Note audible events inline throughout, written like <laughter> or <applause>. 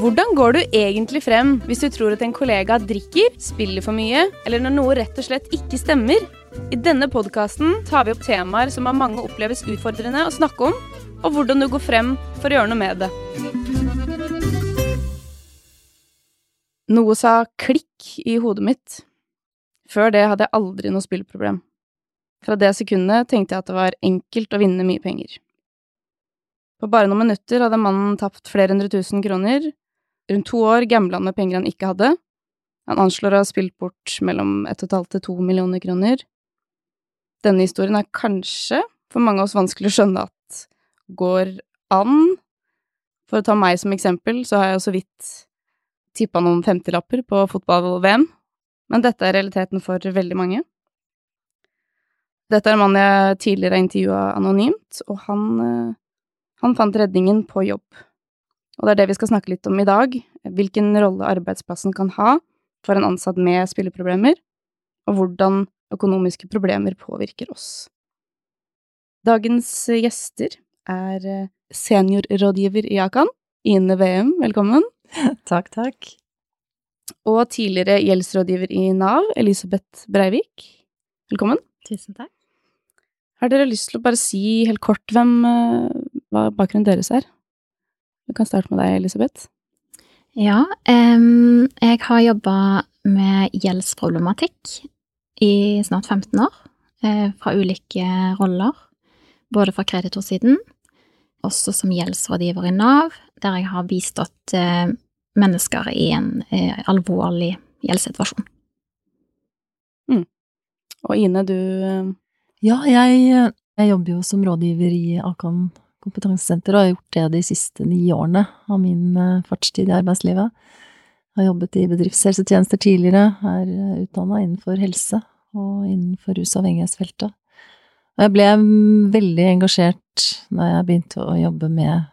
Hvordan går du egentlig frem hvis du tror at en kollega drikker, spiller for mye, eller når noe rett og slett ikke stemmer? I denne podkasten tar vi opp temaer som av mange oppleves utfordrende å snakke om, og hvordan du går frem for å gjøre noe med det. Noe sa klikk i hodet mitt. Før det hadde jeg aldri noe spillproblem. Fra det sekundet tenkte jeg at det var enkelt å vinne mye penger. På bare noen minutter hadde mannen tapt flere hundre tusen kroner. Rundt to år gambla han med penger han ikke hadde. Han anslår å ha spilt bort mellom ett og et halvt til to millioner kroner. Denne historien er kanskje for mange av oss vanskelig å skjønne at går an. For å ta meg som eksempel, så har jeg så vidt tippa noen femtilapper på fotball-VM, men dette er realiteten for veldig mange. Dette er en mann jeg tidligere har intervjua anonymt, og han, eh, han fant redningen på jobb. Og det er det vi skal snakke litt om i dag, hvilken rolle arbeidsplassen kan ha for en ansatt med spilleproblemer, og hvordan økonomiske problemer påvirker oss. Dagens gjester er eh, seniorrådgiver i Akan, Ine VM, velkommen. <laughs> Takk, takk. Og tidligere gjeldsrådgiver i Nav, Elisabeth Breivik. Velkommen. Tusen takk. Har dere lyst til å bare si helt kort hvem, eh, hva bakgrunnen deres er? Vi kan starte med deg, Elisabeth. Ja, um, jeg har jobba med gjeldsproblematikk i snart 15 år, eh, fra ulike roller, både fra kreditorsiden, også som gjeldsrådgiver i Nav, der jeg har bistått eh, mennesker i en eh, alvorlig gjeldssituasjon. Og Ine, du eh, Ja, jeg, jeg jobber jo som rådgiver i Akan kompetansesenter, og har gjort det de siste ni årene av min eh, fartstid i arbeidslivet. Har jobbet i bedriftshelsetjenester tidligere, er utdanna innenfor helse og innenfor rusavhengighetsfeltet. Og jeg ble veldig engasjert da jeg begynte å jobbe med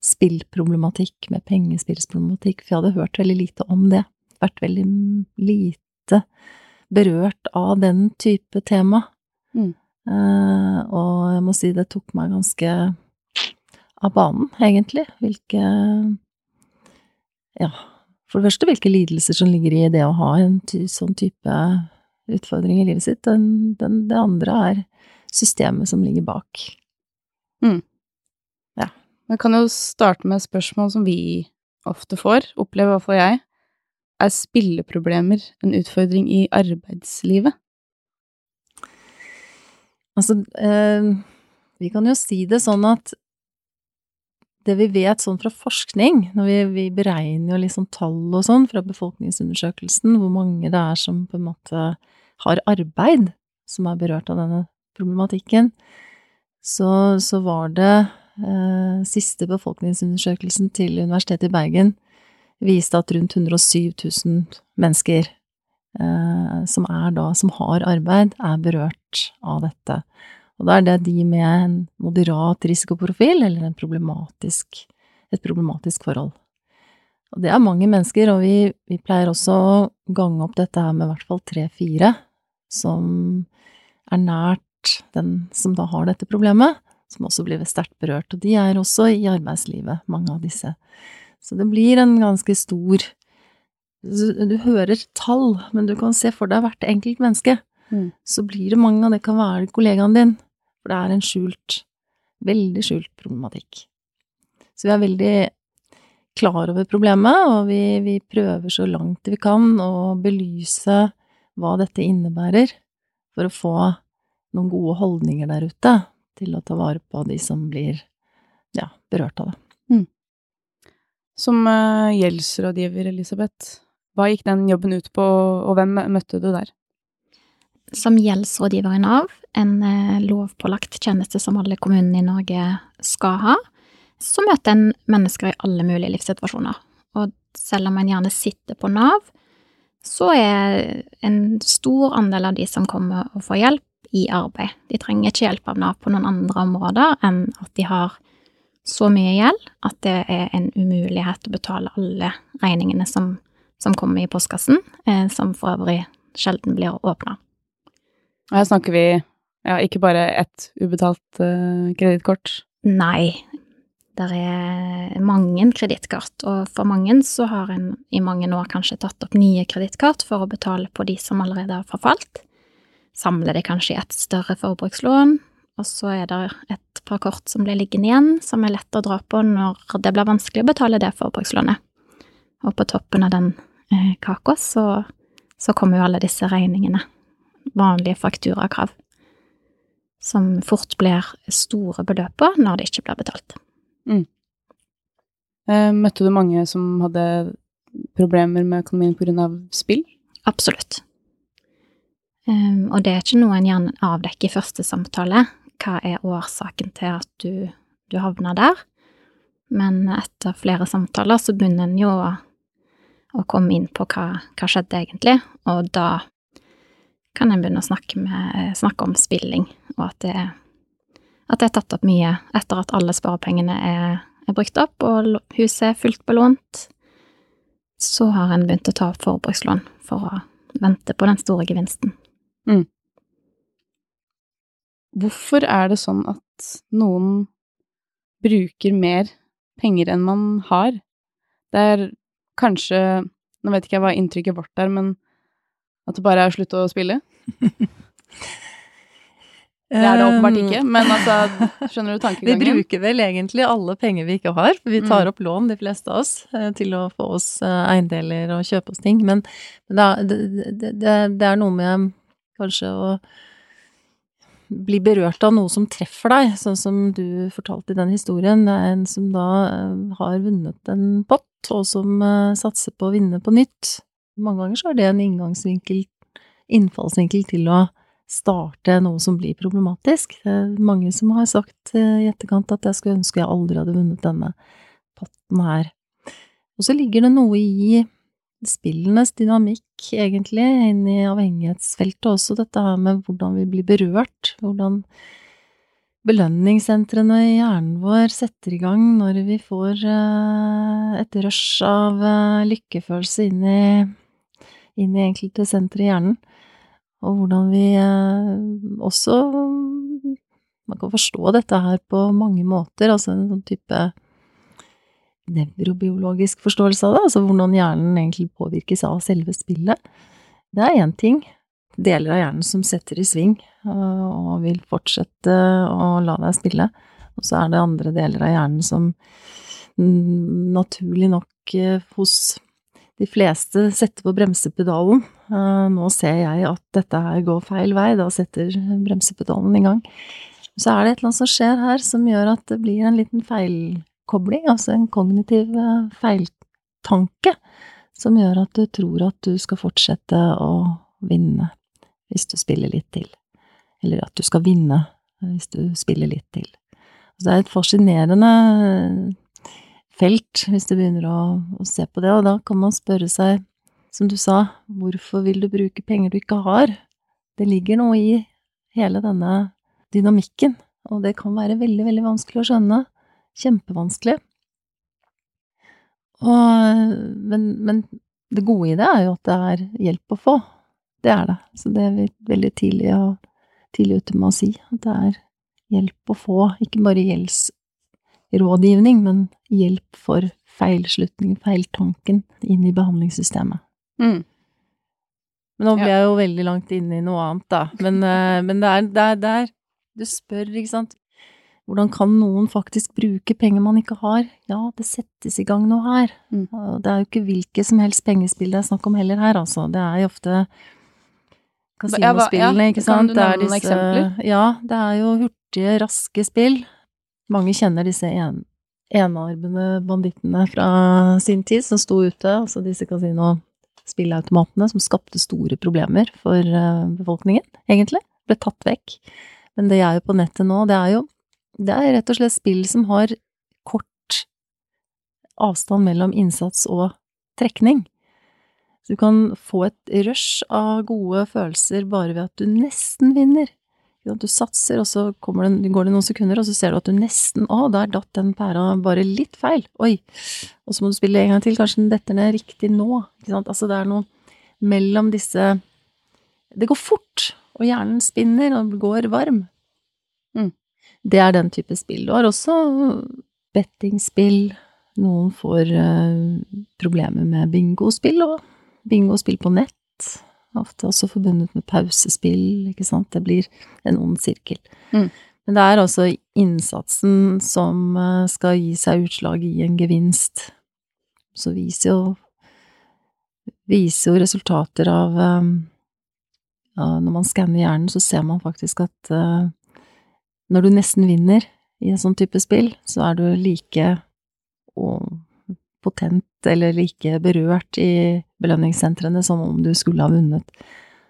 spillproblematikk, med pengespillsproblematikk, for jeg hadde hørt veldig lite om det. Vært veldig lite berørt av den type tema. Mm. Uh, og jeg må si det tok meg ganske av banen, egentlig. Hvilke Ja, for det første hvilke lidelser som ligger i det å ha en ty sånn type utfordring i livet sitt. Den, den, det andre er systemet som ligger bak. Jeg kan jo starte med spørsmål som vi ofte får, opplever i hvert fall jeg. Er spilleproblemer en utfordring i arbeidslivet? Altså, eh, vi kan jo si det sånn at det vi vet sånn fra forskning, når vi, vi beregner jo liksom tall og sånn fra befolkningsundersøkelsen, hvor mange det er som på en måte har arbeid som er berørt av denne problematikken, så, så var det eh, siste befolkningsundersøkelsen til Universitetet i Bergen viste at rundt 107 000 mennesker eh, som da, som har arbeid, er berørt av dette. Og da er det de med en moderat risikoprofil, eller en problematisk, et problematisk forhold. Og det er mange mennesker, og vi, vi pleier også å gange opp dette her med i hvert fall tre-fire som er nært den som da har dette problemet, som også blir sterkt berørt. Og de er også i arbeidslivet, mange av disse. Så det blir en ganske stor Du hører tall, men du kan se for deg hvert enkelt menneske. Mm. Så blir det mange av det kan være kollegaen din, for det er en skjult, veldig skjult problematikk. Så vi er veldig klar over problemet, og vi, vi prøver så langt vi kan å belyse hva dette innebærer, for å få noen gode holdninger der ute til å ta vare på de som blir ja, berørt av det. Som eh, gjeldsrådgiver, Elisabeth, hva gikk den jobben ut på, og hvem møtte du der? Som gjeldsrådgiver i Nav, en eh, lovpålagt tjeneste som alle kommunene i Norge skal ha, så møter en mennesker i alle mulige livssituasjoner. Og selv om en gjerne sitter på Nav, så er en stor andel av de som kommer og får hjelp, i arbeid. De trenger ikke hjelp av Nav på noen andre områder enn at de har så mye gjeld at det er en umulighet å betale alle regningene som, som kommer i postkassen, eh, som for øvrig sjelden blir åpna. Og her snakker vi ja, ikke bare ett ubetalt uh, kredittkort. Nei. Der er mange kredittkort, og for mange så har en i mange år kanskje tatt opp nye kredittkort for å betale på de som allerede har forfalt. Samler det kanskje i et større forbrukslån, og så er det et par kort som blir liggende igjen, som er lett å dra på når det blir vanskelig å betale det forbrukslånet. Og på toppen av den eh, kaka så, så kommer jo alle disse regningene, vanlige fakturakrav, som fort blir store beløp på når det ikke blir betalt. Mm. Møtte du mange som hadde problemer med økonomien av spill? Absolutt. Um, og det er ikke noe en gjerne avdekker i første samtale. Hva er årsaken til at du, du havna der? Men etter flere samtaler så begynner en jo å, å komme inn på hva, hva skjedde egentlig, og da kan en begynne å snakke, med, snakke om spilling, og at det, at det er tatt opp mye etter at alle sparepengene er, er brukt opp, og huset er fullt belånt. Så har en begynt å ta opp forbrukslån for å vente på den store gevinsten. Hvorfor er det sånn at noen bruker mer penger enn man har? Det er kanskje Nå vet ikke jeg hva inntrykket vårt er, men at det bare er å slutte å spille? Det er det åpenbart ikke, men altså, skjønner du tankegangen? Vi bruker vel egentlig alle penger vi ikke har. for Vi tar Mm. opp lån, de fleste av oss, eh, til å få oss eh, eiendeler og kjøpe oss ting. Men det, det, det, er noe med kanskje å bli berørt av noe som treffer deg, sånn som du fortalte i den historien. Det er en som da eh, har vunnet en pott, og som satser på å vinne på nytt. Mange ganger så er det en inngangsvinkel, innfallsvinkel til å starte noe som blir problematisk. Det er mange som har sagt eh, i etterkant at jeg skulle ønske jeg aldri hadde vunnet denne potten her. Og så ligger det noe i spillenes dynamikk, egentlig, inn i avhengighetsfeltet også, dette her med hvordan vi blir berørt, hvordan belønningssentrene i hjernen vår setter i gang når vi får eh, et rush av eh, lykkefølelse inn i, inn i enkelte sentre i hjernen og hvordan vi eh, også Man kan forstå dette her på mange måter, altså en sånn type nevrobiologisk forståelse av det, altså hvordan hjernen egentlig påvirkes av selve spillet. Det er én ting, deler av hjernen som setter i sving og vil fortsette å la deg spille, og så er det andre deler av hjernen som naturlig nok eh, hos de fleste setter på bremsepedalen. Eh, Nå ser jeg at dette her går feil vei, da setter bremsepedalen i gang. Så er det et eller annet som skjer her som gjør at det blir en liten feilkobling, altså en kognitiv eh, feiltanke, som gjør at du tror at du skal fortsette å vinne hvis du spiller litt til. Eller at du skal vinne hvis du spiller litt til. Så det er et fascinerende felt, hvis du begynner å, å se på det, og da kan man spørre seg, som du sa, hvorfor vil du bruke penger du ikke har? Det ligger noe i hele denne dynamikken, og det kan være veldig, veldig vanskelig å skjønne. Kjempevanskelig. Og, men, men det gode i det er jo at det er hjelp å få. Det er det. Så det er vi veldig tidlig, tidlig ute med å si. At det er hjelp å få. Ikke bare gjeldsrådgivning, men hjelp for feilslutning, feiltanken, inn i behandlingssystemet. Mm. Men nå ble jeg jo veldig langt inne i noe annet, da. Men, <laughs> eh, men det er der, der du spør, ikke sant. Hvordan kan noen faktisk bruke penger man ikke har? Ja, det settes i gang noe her. Mm. Det er jo ikke hvilke som helst pengespill det er snakk om heller her, altså. Det er jo ofte kasinospillene, ikke kan sant. du Det er nevne noen eksempler? Ja, det er jo hurtige, raske spill. Mange kjenner disse en, enarmede bandittene fra sin tid som sto ute, altså disse kasinospillautomatene som skapte store problemer for eh, befolkningen, egentlig. Ble tatt vekk. Men det er jo på nettet nå, det er jo det er rett og slett spill som har kort avstand mellom innsats og trekning. Så du kan få et rush av gode følelser bare ved at du nesten vinner. Du satser, og så det, går det noen sekunder, og så ser du at du nesten Å, der datt den pæra bare litt feil. Oi. Og så må du spille en gang til. Kanskje den detter ned riktig nå. Ikke sant? Altså, det er noe mellom disse Det går fort, og hjernen spinner og går varm. Mm. Det er den type spill. Du har også bettingspill. Noen får uh, problemer med bingospill og bingospill på nett. Ofte også forbundet med pausespill, ikke sant. Det blir en ond sirkel. Mm. Men det er altså innsatsen som eh, skal gi seg utslag i en gevinst. Så viser jo, viser jo resultater av eh, ja, Når man skanner hjernen, så ser man faktisk at eh, når du nesten vinner i en sånn type spill, så er du like potent eller like berørt i belønningssentrene som om du skulle ha vunnet.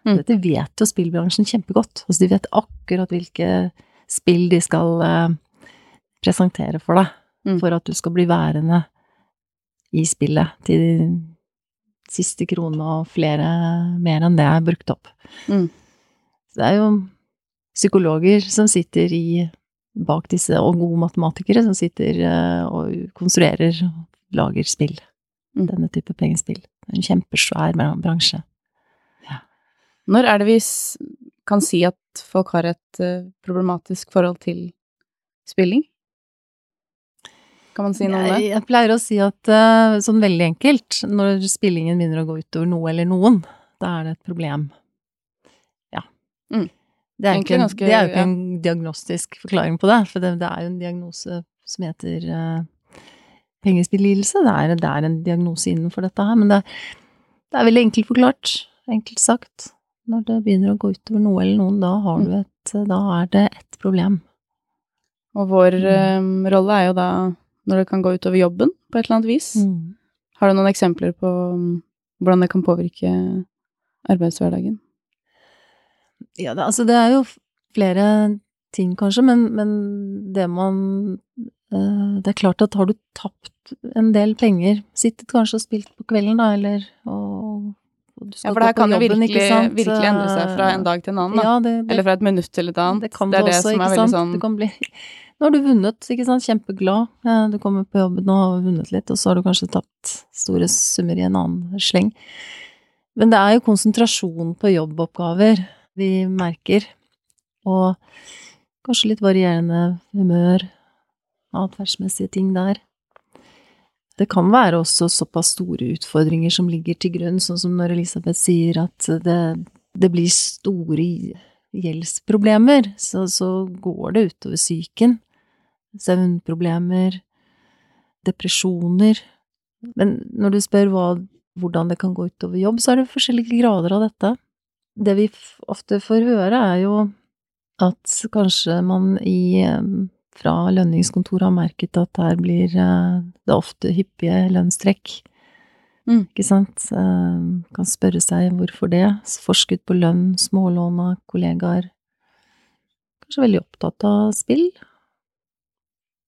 Mm. Dette vet jo spillbransjen kjempegodt. Altså, de vet akkurat hvilke spill de skal eh, presentere for deg, Mm. for at du skal bli værende i spillet til de siste krone og flere mer enn det er brukt opp. Mm. Så det er jo psykologer som sitter i bak disse, og gode matematikere som sitter eh, og konstruerer lager spill. Mm. Denne type pengespill. En kjempesvær bransje. bransje. Når er det vi kan si at folk har et eh, problematisk forhold til spilling? Kan man si noe om det? Jeg, jeg pleier å si at eh, sånn veldig enkelt, når spillingen begynner å gå utover noe eller noen, da er det et problem. Ja. Mm. Det, er ikke ganske- det er jo ikke ja. en diagnostisk forklaring på det, for det, det er jo en diagnose som heter uh, pengespillidelse. Det det er en diagnose innenfor dette her, men det, det er veldig enkelt forklart, enkelt sagt. Når det begynner å gå utover noe eller noen, da har du et, da er det et problem. Og vår Mm. eh, rolle er jo da når det kan gå utover jobben på et eller annet vis. Mm. Har du noen eksempler på mm, hvordan det kan påvirke arbeidshverdagen? Ja, det, altså det er jo flere ting kanskje, men, men det man Det er klart at har du tapt en del penger, sittet kanskje og spilt på kvelden da, eller og, og du Ja, for det her kan jo virkelig, virkelig endre seg fra en dag til en annen, da. Ja, det, det, Eller fra et minutt til et annet. det kan det det, er det også, som ikke er veldig sånn Du kan bli <laughs> Nå har du vunnet, ikke sant, kjempeglad. Du kommer på jobben og har vunnet litt, og så har du kanskje tapt store summer i en annen sleng. Men det er jo konsentrasjon på jobboppgaver vi merker, og kanskje litt varierende humør, atferdsmessige ting der. Det kan være også såpass store utfordringer som ligger til grunn, sånn som når Elisabeth sier at det, det blir store gjeldsproblemer, så, så går det utover psyken. Søvnproblemer, depresjoner. Men når du spør hva, hvordan det kan gå utover jobb, så er det forskjellige grader av dette. Det vi ofte får høre, er jo at kanskje man i eh, fra lønningskontoret har merket at her blir eh, det ofte hyppige lønnstrekk. Mm. Ikke sant? Eh, Kan spørre seg hvorfor det. Forskudd på lønn, smålån av kollegaer. Kanskje veldig opptatt av spill.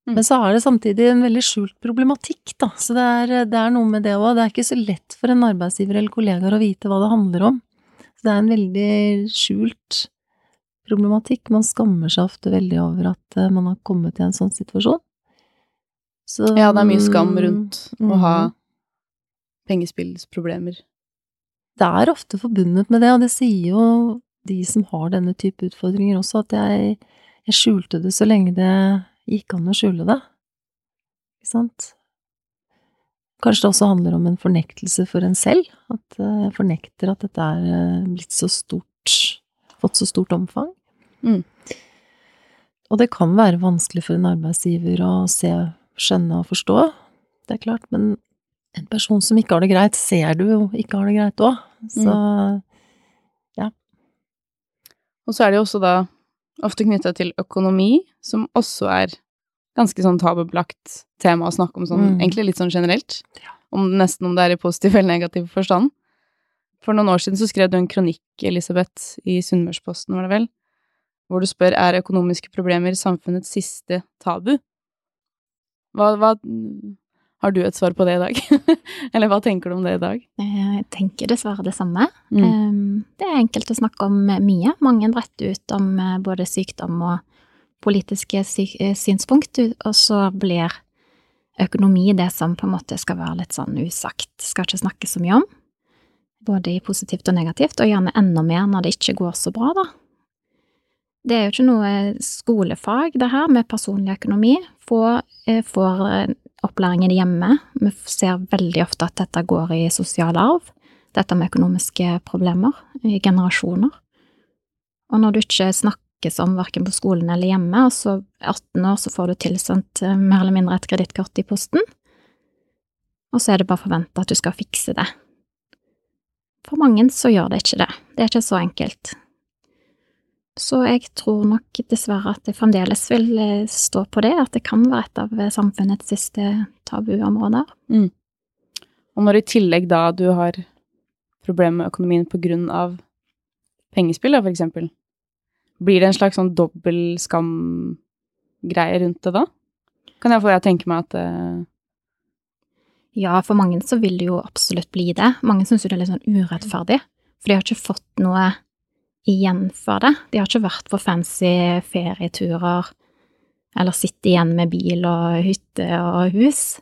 Mm. Men så er det samtidig en veldig skjult problematikk, da. Så det er, det er noe med det òg. Det er ikke så lett for en arbeidsgiver eller kollegaer å vite hva det handler om. Så det er en veldig skjult problematikk. Man skammer seg ofte veldig over at eh, man har kommet i en sånn situasjon. Så, Ja, det er mye skam rundt å ha Mhm. pengespillsproblemer. Det er ofte forbundet med det, og det sier jo de som har denne type utfordringer også, at jeg, jeg skjulte det så lenge det gikk an å skjule det. Ikke sant? Kanskje det også handler om en fornektelse for en selv, at eh, jeg fornekter at dette er eh, blitt så stort, fått så stort omfang. Mm. Og det kan være vanskelig for en arbeidsgiver å se, skjønne og forstå, det er klart, men en person som ikke har det greit, ser du jo ikke har det greit òg. Så ja Og så er det jo også da ofte knytta til økonomi, som også er ganske sånn tabubelagt tema å snakke om sånn, Mm. egentlig litt sånn generelt. Om, nesten om det er i positiv eller negativ forstand. For noen år siden så skrev du en kronikk, Elisabeth, i Sunnmørsposten, var det vel, hvor du spør er økonomiske problemer samfunnets siste tabu. Hva, hva Har du et svar på det i dag? <laughs> eller hva tenker du om det i dag? Eh, Jeg tenker dessverre det samme. Mm. Det er enkelt å snakke om mye. Mange bretter ut om eh, både sykdom og politiske eh, synspunkt, og så blir økonomi det som på en måte skal være litt sånn usagt, skal ikke snakke så mye om. Både i positivt og negativt, og gjerne enda mer når det ikke går så bra, da. Det er jo ikke noe skolefag, det her, med personlig økonomi. Få eh, får eh, opplæringen hjemme. Vi ser veldig ofte at dette går i sosial arv. Dette med økonomiske problemer i generasjoner. Og når du ikke snakkes om verken på skolen eller hjemme, og så 18 år så får du tilsendt eh, mer eller mindre et kredittkort i posten, og så er det bare forventa at du skal fikse det. For mange så gjør det ikke det. Det er ikke så enkelt. Så jeg tror nok dessverre at jeg fremdeles vil eh, stå på det, at det kan være et av samfunnets siste tabuområder. Mm. Og når i tillegg da du har problemer med økonomien på grunn av pengespill, da, for eksempel, blir det en slags sånn dobbel skam-greie rundt det da? Kan jeg få jeg tenke meg at uh... Ja, for mange så vil det jo absolutt bli det. Mange syns jo det er litt sånn urettferdig, for de har ikke fått noe igjen for det. De har ikke vært på fancy ferieturer eller sitte igjen med bil og hytte og hus.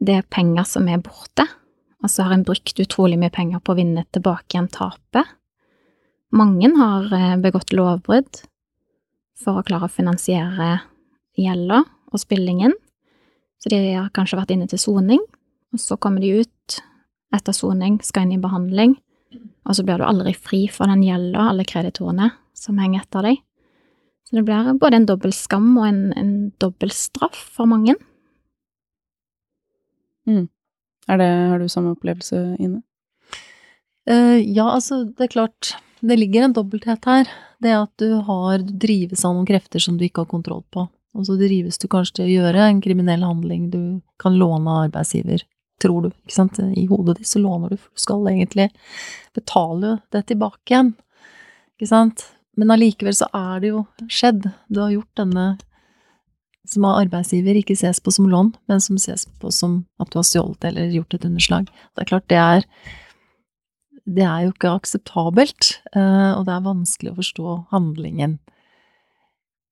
Det er penger som er borte, og så har en brukt utrolig mye penger på å vinne tilbake igjen tapet. Mange har eh, begått lovbrudd for å klare å finansiere gjelda og spillingen, så de har kanskje vært inne til soning, og så kommer de ut etter soning, skal inn i behandling, og så blir du aldri fri for den gjelda, alle kreditorene som henger etter deg. Så det blir både en dobbel skam og en, en dobbel straff for mange. Mm. Det, har du samme opplevelse, Ine? Uh, ja, altså, det er klart Det ligger en dobbelthet her. Det at du har du drives av noen krefter som du ikke har kontroll på. Og så drives du kanskje til å gjøre en kriminell handling. Du kan låne arbeidsgiver tror du, ikke sant. I hodet ditt så låner du, for du skal egentlig betale det tilbake igjen, ikke sant. Men allikevel så er det jo skjedd. Du har gjort denne som av arbeidsgiver ikke ses på som lån, men som ses på som at du har stjålet eller gjort et underslag. Det er klart, det er det er jo ikke akseptabelt, eh, og det er vanskelig å forstå handlingen.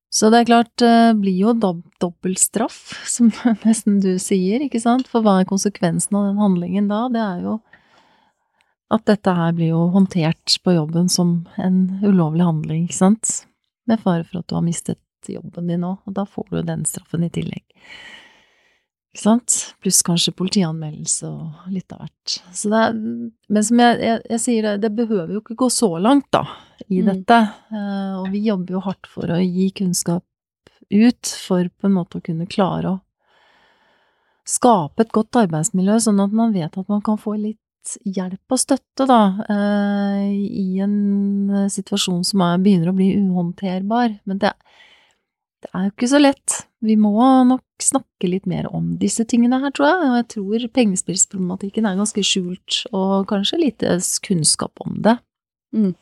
Så det er klart, det blir jo dob dobbel straff, <laughs> som nesten du sier, ikke sant? For hva er konsekvensen av den handlingen da? Det er jo at dette her blir jo håndtert på jobben som en ulovlig handling, ikke sant? Med fare for at du har mistet jobben din òg, og da får du den straffen i tillegg. Ikke sant? Pluss kanskje politianmeldelse og litt av hvert. Så det er, men som jeg, jeg, jeg sier, det, det behøver jo ikke gå så langt, da, i mm. dette. Uh, og vi jobber jo hardt for å gi kunnskap ut, for på en måte å kunne klare å skape et godt arbeidsmiljø, sånn at man vet at man kan få litt hjelp og støtte, da, uh, i en situasjon som er, begynner å bli uhåndterbar. Men det, det er jo ikke så lett. Vi må nok snakke litt mer om disse tingene her, tror jeg. Og jeg tror pengespillsproblematikken er ganske skjult, og kanskje lite kunnskap om det. Mm.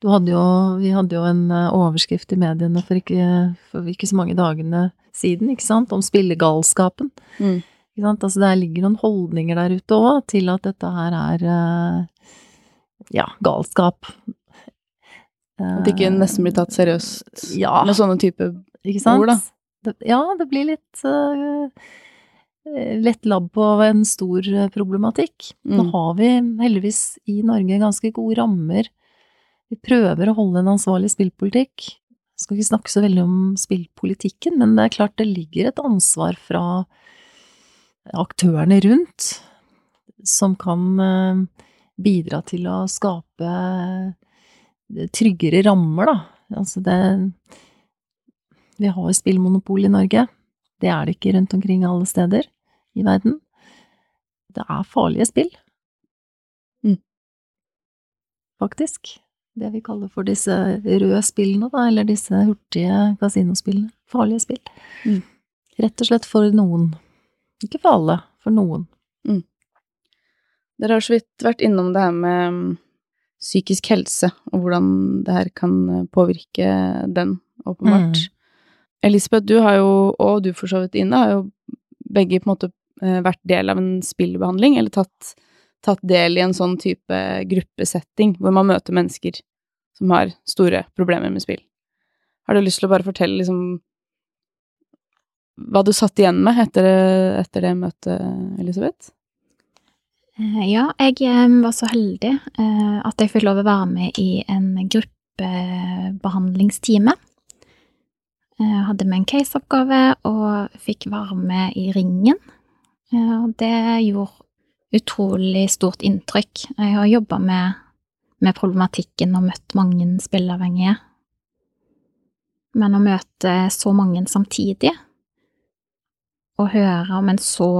Hadde jo, vi hadde jo en eh, overskrift i mediene for ikke, for ikke, så mange dagene siden, ikke sant, om spillegalskapen. Mm. Ikke sant? Altså, der ligger noen holdninger der ute òg til at dette her er eh, ja, galskap. At det ikke nesten blir tatt seriøst ja. med sånne type ord, da. Det, ja, det blir litt uh, lett labb på en stor eh, problematikk. Mm. Nå har vi heldigvis i Norge ganske gode rammer. Vi prøver å holde en ansvarlig spillpolitikk. Jeg skal ikke snakke så veldig om spillpolitikken, men det er klart det ligger et ansvar fra aktørene rundt som kan bidra til å skape tryggere rammer, da. Altså det vi har spillmonopol i Norge. Det er det ikke rundt omkring alle steder i verden. Det er farlige spill. Mm. Faktisk. Det vi kaller for disse røde spillene, da, eller disse hurtige kasinospillene. Farlige spill. Mm. Rett og slett for noen. Ikke for alle, for noen. Mm. Dere har så vidt vært innom det her med mm, psykisk helse, og hvordan det her kan påvirke den, åpenbart. Mm. Elisabeth, du har jo, og du for så vidt, Ine, har jo begge på en måte eh, vært del av en spillbehandling, eller tatt, tatt, del i en sånn type gruppesetting hvor man møter mennesker som har store problemer med spill. Har du lyst til å bare fortelle liksom hva du satt igjen med etter, etter det møtet, Elisabeth? Eh, ja, jeg eh, var så heldig at jeg fikk lov å være med i en gruppebehandlingstime hadde med en caseoppgave og fikk være med i ringen. Eh, Og det gjorde utrolig stort inntrykk. Jeg har jobba med, med problematikken og møtt mange spilleavhengige. Men å møte så mange samtidig, og høre om en så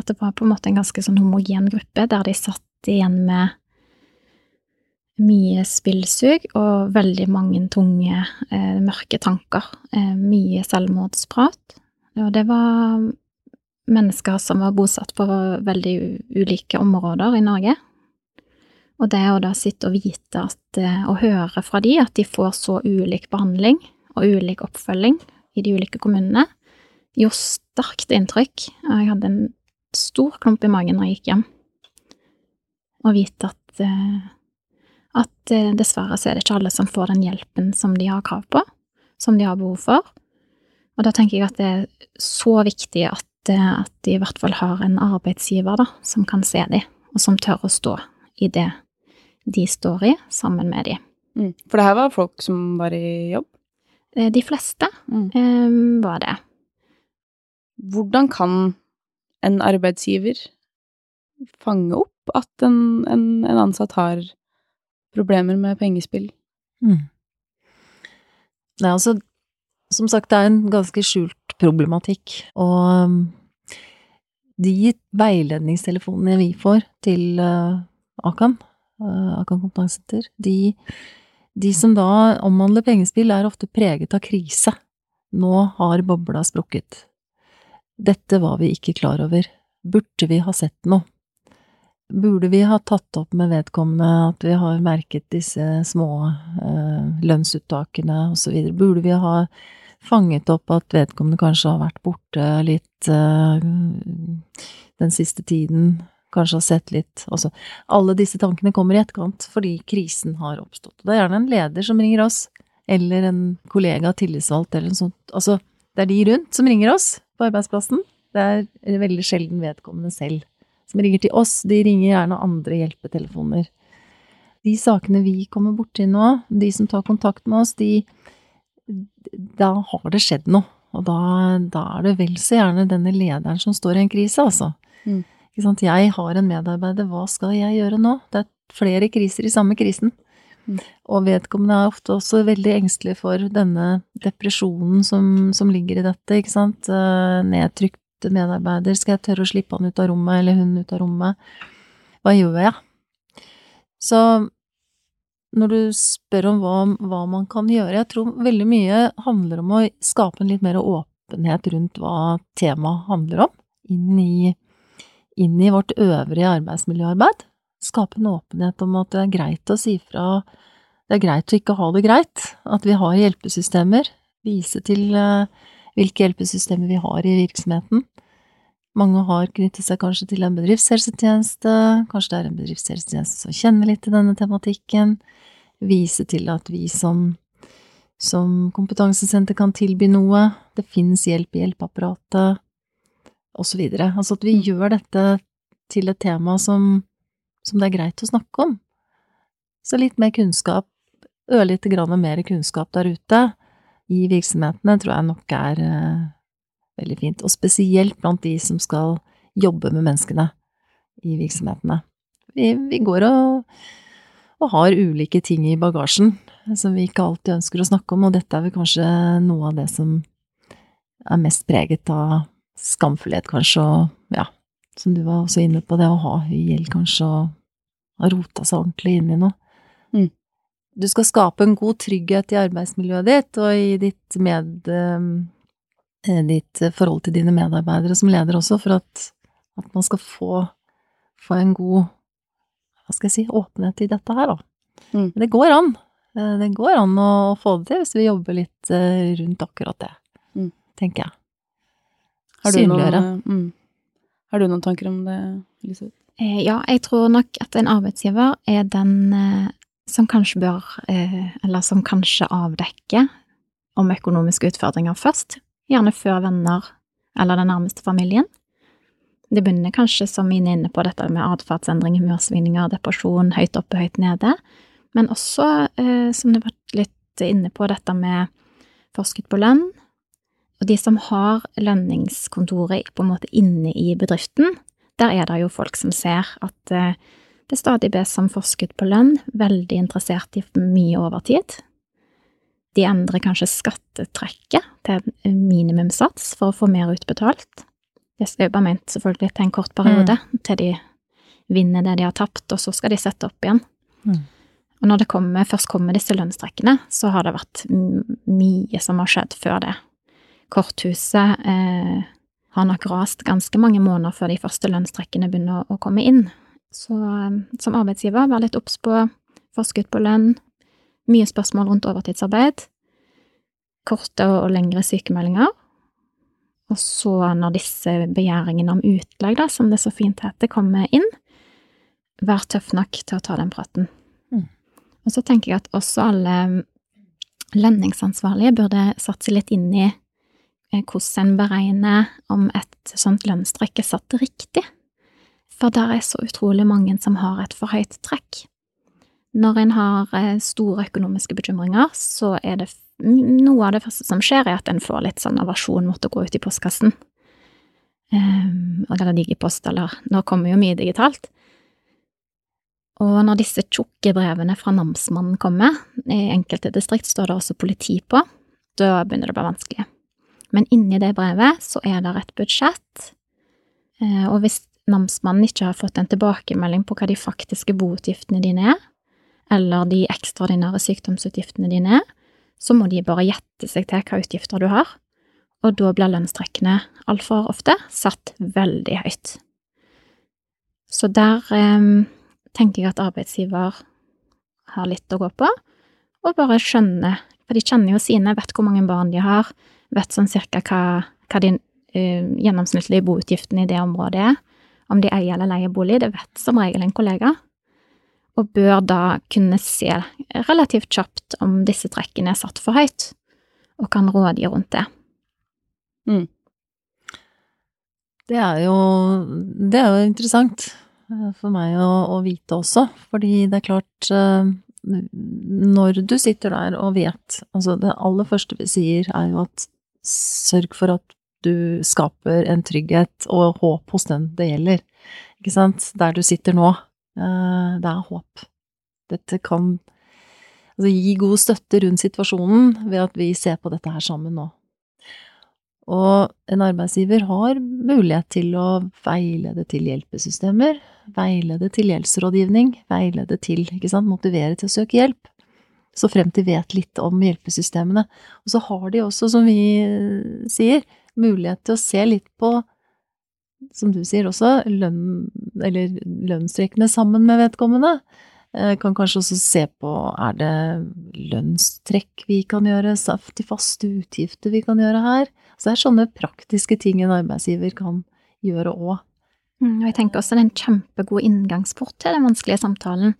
At det var på en måte en ganske sånn homogen gruppe, der de satt igjen med mye spillsug og veldig mange tunge, eh, mørke tanker. Eh, mye selvmordsprat. Og det var mennesker som var bosatt på veldig ulike områder i Norge. Og det å da sitte og vite at, eh, og høre fra de at de får så ulik behandling og ulik oppfølging i de ulike kommunene, gjorde sterkt inntrykk. Og jeg hadde en stor klump i magen når jeg gikk hjem. Å vite at, at eh, dessverre så er det ikke alle som får den hjelpen som de har krav på, som de har behov for. Og da tenker jeg at det er så viktig at, eh, at de i hvert fall har en arbeidsgiver da, som kan se dem, og som tør å stå i det de står i, sammen med dem. Mm. For det her var folk som var i jobb. Eh, De fleste Mm. eh, var det. Hvordan kan en arbeidsgiver fange opp at en, en, en ansatt har problemer med pengespill? Mm. Er altså, som sagt, det er en ganske skjult problematikk, og um, de veiledningstelefonene vi får til uh, Akan, uh, Akan kompetansesenter, de, de som da omhandler pengespill, er ofte preget av krise. Nå har bobla sprukket. Dette var vi ikke klar over. Burde vi ha sett noe? Burde vi ha tatt opp med vedkommende at vi har merket disse små eh, lønnsuttakene osv.? Burde vi ha fanget opp at vedkommende kanskje har vært borte litt eh, den siste tiden, kanskje har sett litt også. alle disse tankene kommer i etterkant fordi krisen har oppstått. Det er gjerne en leder som ringer oss, eller en kollega, tillitsvalgt eller noe sånt. Altså, det er de rundt som ringer oss på arbeidsplassen. Det er veldig sjelden vedkommende selv som ringer til oss, de ringer gjerne andre hjelpetelefoner. De sakene vi kommer borti nå, de som tar kontakt med oss, de Da har det skjedd noe. Og da, da er det vel så gjerne denne lederen som står i en krise, altså. Mm. Ikke sant? Jeg har en medarbeider, hva skal jeg gjøre nå? Det er flere kriser i samme krisen. Mm. Og vedkommende er ofte også veldig engstelig for denne depresjonen som, som ligger i dette, ikke sant. Eh, Nedtrykt medarbeider, skal jeg tørre å slippe han ut av rommet, eller hun ut av rommet? Hva gjør jeg? Så når du spør om hva, hva man kan gjøre, jeg tror veldig mye handler om å skape en litt mer åpenhet rundt hva temaet handler om, inn i, inn i vårt øvrige arbeidsmiljøarbeid. Skape en åpenhet om at det er greit å si fra, det er greit å ikke ha det greit, at vi har hjelpesystemer, vise til eh, hvilke hjelpesystemer vi har i virksomheten. Mange har knyttet seg kanskje til en bedriftshelsetjeneste, kanskje det er en bedriftshelsetjeneste som kjenner litt til denne tematikken, vise til at vi som, som kompetansesenter kan tilby noe, det finnes hjelp i hjelpeapparatet, videre. Altså at vi gjør dette til et tema som, som det er greit å snakke om. Så litt mer kunnskap, ørlite grann mer kunnskap der ute, i virksomhetene tror jeg nok er uh, veldig fint, og spesielt blant de som skal jobbe med menneskene i virksomhetene. Vi, vi går og, og, har ulike ting i bagasjen som vi ikke alltid ønsker å snakke om, og dette er vel kanskje noe av det som er mest preget av skamfullhet, kanskje, og ja, som du var også inne på, det å ha høy gjeld, kanskje, og ha rota seg ordentlig inn i noe. Du skal skape en god trygghet i arbeidsmiljøet ditt og i ditt, med, ditt forhold til dine medarbeidere som leder også, for at, at man skal få, få, en god hva skal jeg si, åpenhet i dette her, da. Mm. Det går an. Det går an å få det til hvis vi jobber litt rundt akkurat det, mm. tenker jeg. Har Synliggjøre. Mm. Har du noen tanker om det, Elisabeth? Ja, jeg tror nok at en arbeidsgiver er den som kanskje bør, eller som kanskje avdekker om økonomiske utfordringer først, gjerne før venner eller den nærmeste familien. Det begynner kanskje, som mine er inne på, dette med atferdsendring, humørsvingninger, depresjon, høyt oppe, høyt nede, men også, som det vært litt inne på dette med forsket på lønn. Og de som har lønningskontoret på en måte inne i bedriften, der er det jo folk som ser at eh, er stadig best som forskudd på lønn, veldig interessert i mye overtid. De endrer kanskje skattetrekket til en minimumssats for å få mer utbetalt. Det er bare ment selvfølgelig til en kort periode, mm. til de vinner det de har tapt, og så skal de sette opp igjen. Mm. Og når det kommer, først kommer disse lønnstrekkene, så har det vært mye som har skjedd før det. Korthuset eh, har nok rast ganske mange måneder før de første lønnstrekkene begynner å, å komme inn. Så eh, som arbeidsgiver, vær litt obs på forskudd på lønn, mye spørsmål rundt overtidsarbeid, korte og lengre sykemeldinger. Og så, når disse begjæringene om utlegg, da, som det så fint heter, kommer inn, vær tøff nok til å ta den praten. Mm. Og så tenker jeg at også alle lønningsansvarlige burde satt seg litt inn i eh, hvordan en beregner om et sånt lønnstrekk er satt riktig. For der er så utrolig mange som har et for høyt trekk. Når en har eh, store økonomiske bekymringer, så er det noe av det første som skjer, er at en får litt sånn aversjon mot å gå ut i postkassen. Um, eller digipost, eller Nå kommer jo mye digitalt. Og når disse tjukke brevene fra namsmannen kommer, i enkelte distrikt står det også politi på, da begynner det å bli vanskelig. Men inni det brevet så er det et budsjett, eh, og hvis namsmannen ikke har fått en tilbakemelding på hva de faktiske boutgiftene dine er, eller de ekstraordinære sykdomsutgiftene dine er, så må de bare gjette seg til hva utgifter du har, og da blir lønnstrekkene altfor ofte satt veldig høyt. Så der eh, tenker jeg at arbeidsgiver har litt å gå på, og bare skjønner, for de kjenner jo sine, vet hvor mange barn de har, vet sånn cirka hva, hva de eh, gjennomsnittlige boutgiftene i det området er, om de eier eller leier bolig, det vet som regel en kollega, og bør da kunne se relativt kjapt om disse trekkene er satt for høyt, og kan rådgi rundt det. Mm. Det er jo Det er jo interessant. Eh, for meg å, å, vite også. Fordi det er klart eh, Når du sitter der og vet Altså, det aller første vi sier, er jo at sørg for at du skaper en trygghet og håp hos den det gjelder. Ikke sant? Der du sitter nå. Eh, det er håp. Dette kan Altså, gi god støtte rundt situasjonen ved at vi ser på dette her sammen nå. Og en arbeidsgiver har mulighet til å veilede til hjelpesystemer, veilede til gjeldsrådgivning, veilede til, ikke sant, motivere til å søke hjelp. Så frem til vet litt om hjelpesystemene. Og så har de også, som vi sier, mulighet til å se litt på, som du sier også, lønn, eller lønnstrekkene sammen med vedkommende. Eh, kan kanskje også se på er det lønnstrekk vi kan gjøre, til faste utgifter vi kan gjøre her. Så det er sånne praktiske ting en arbeidsgiver kan gjøre òg. Mm, og jeg tenker også det er en kjempegod inngangsport til den vanskelige samtalen.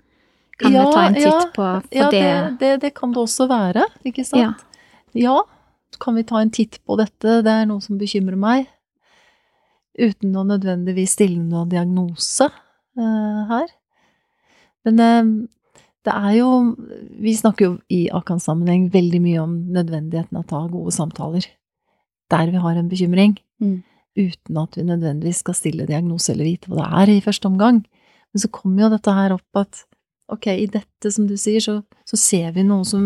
Kan ja, vi ta en titt ja, på for ja, det? det? Det, kan det også være, ikke sant? Ja. ja, kan vi ta en titt på dette, det er noe som bekymrer meg. Uten å nødvendigvis stille noen diagnose uh, her. Men uh, det er jo Vi snakker jo i Akan-sammenheng veldig mye om nødvendigheten av å ta gode samtaler der vi har en bekymring, mm. uten at vi nødvendigvis skal stille diagnose eller vite hva det er i første omgang. Men så kommer jo dette her opp at ok, i dette, som du sier, så, så ser vi noe som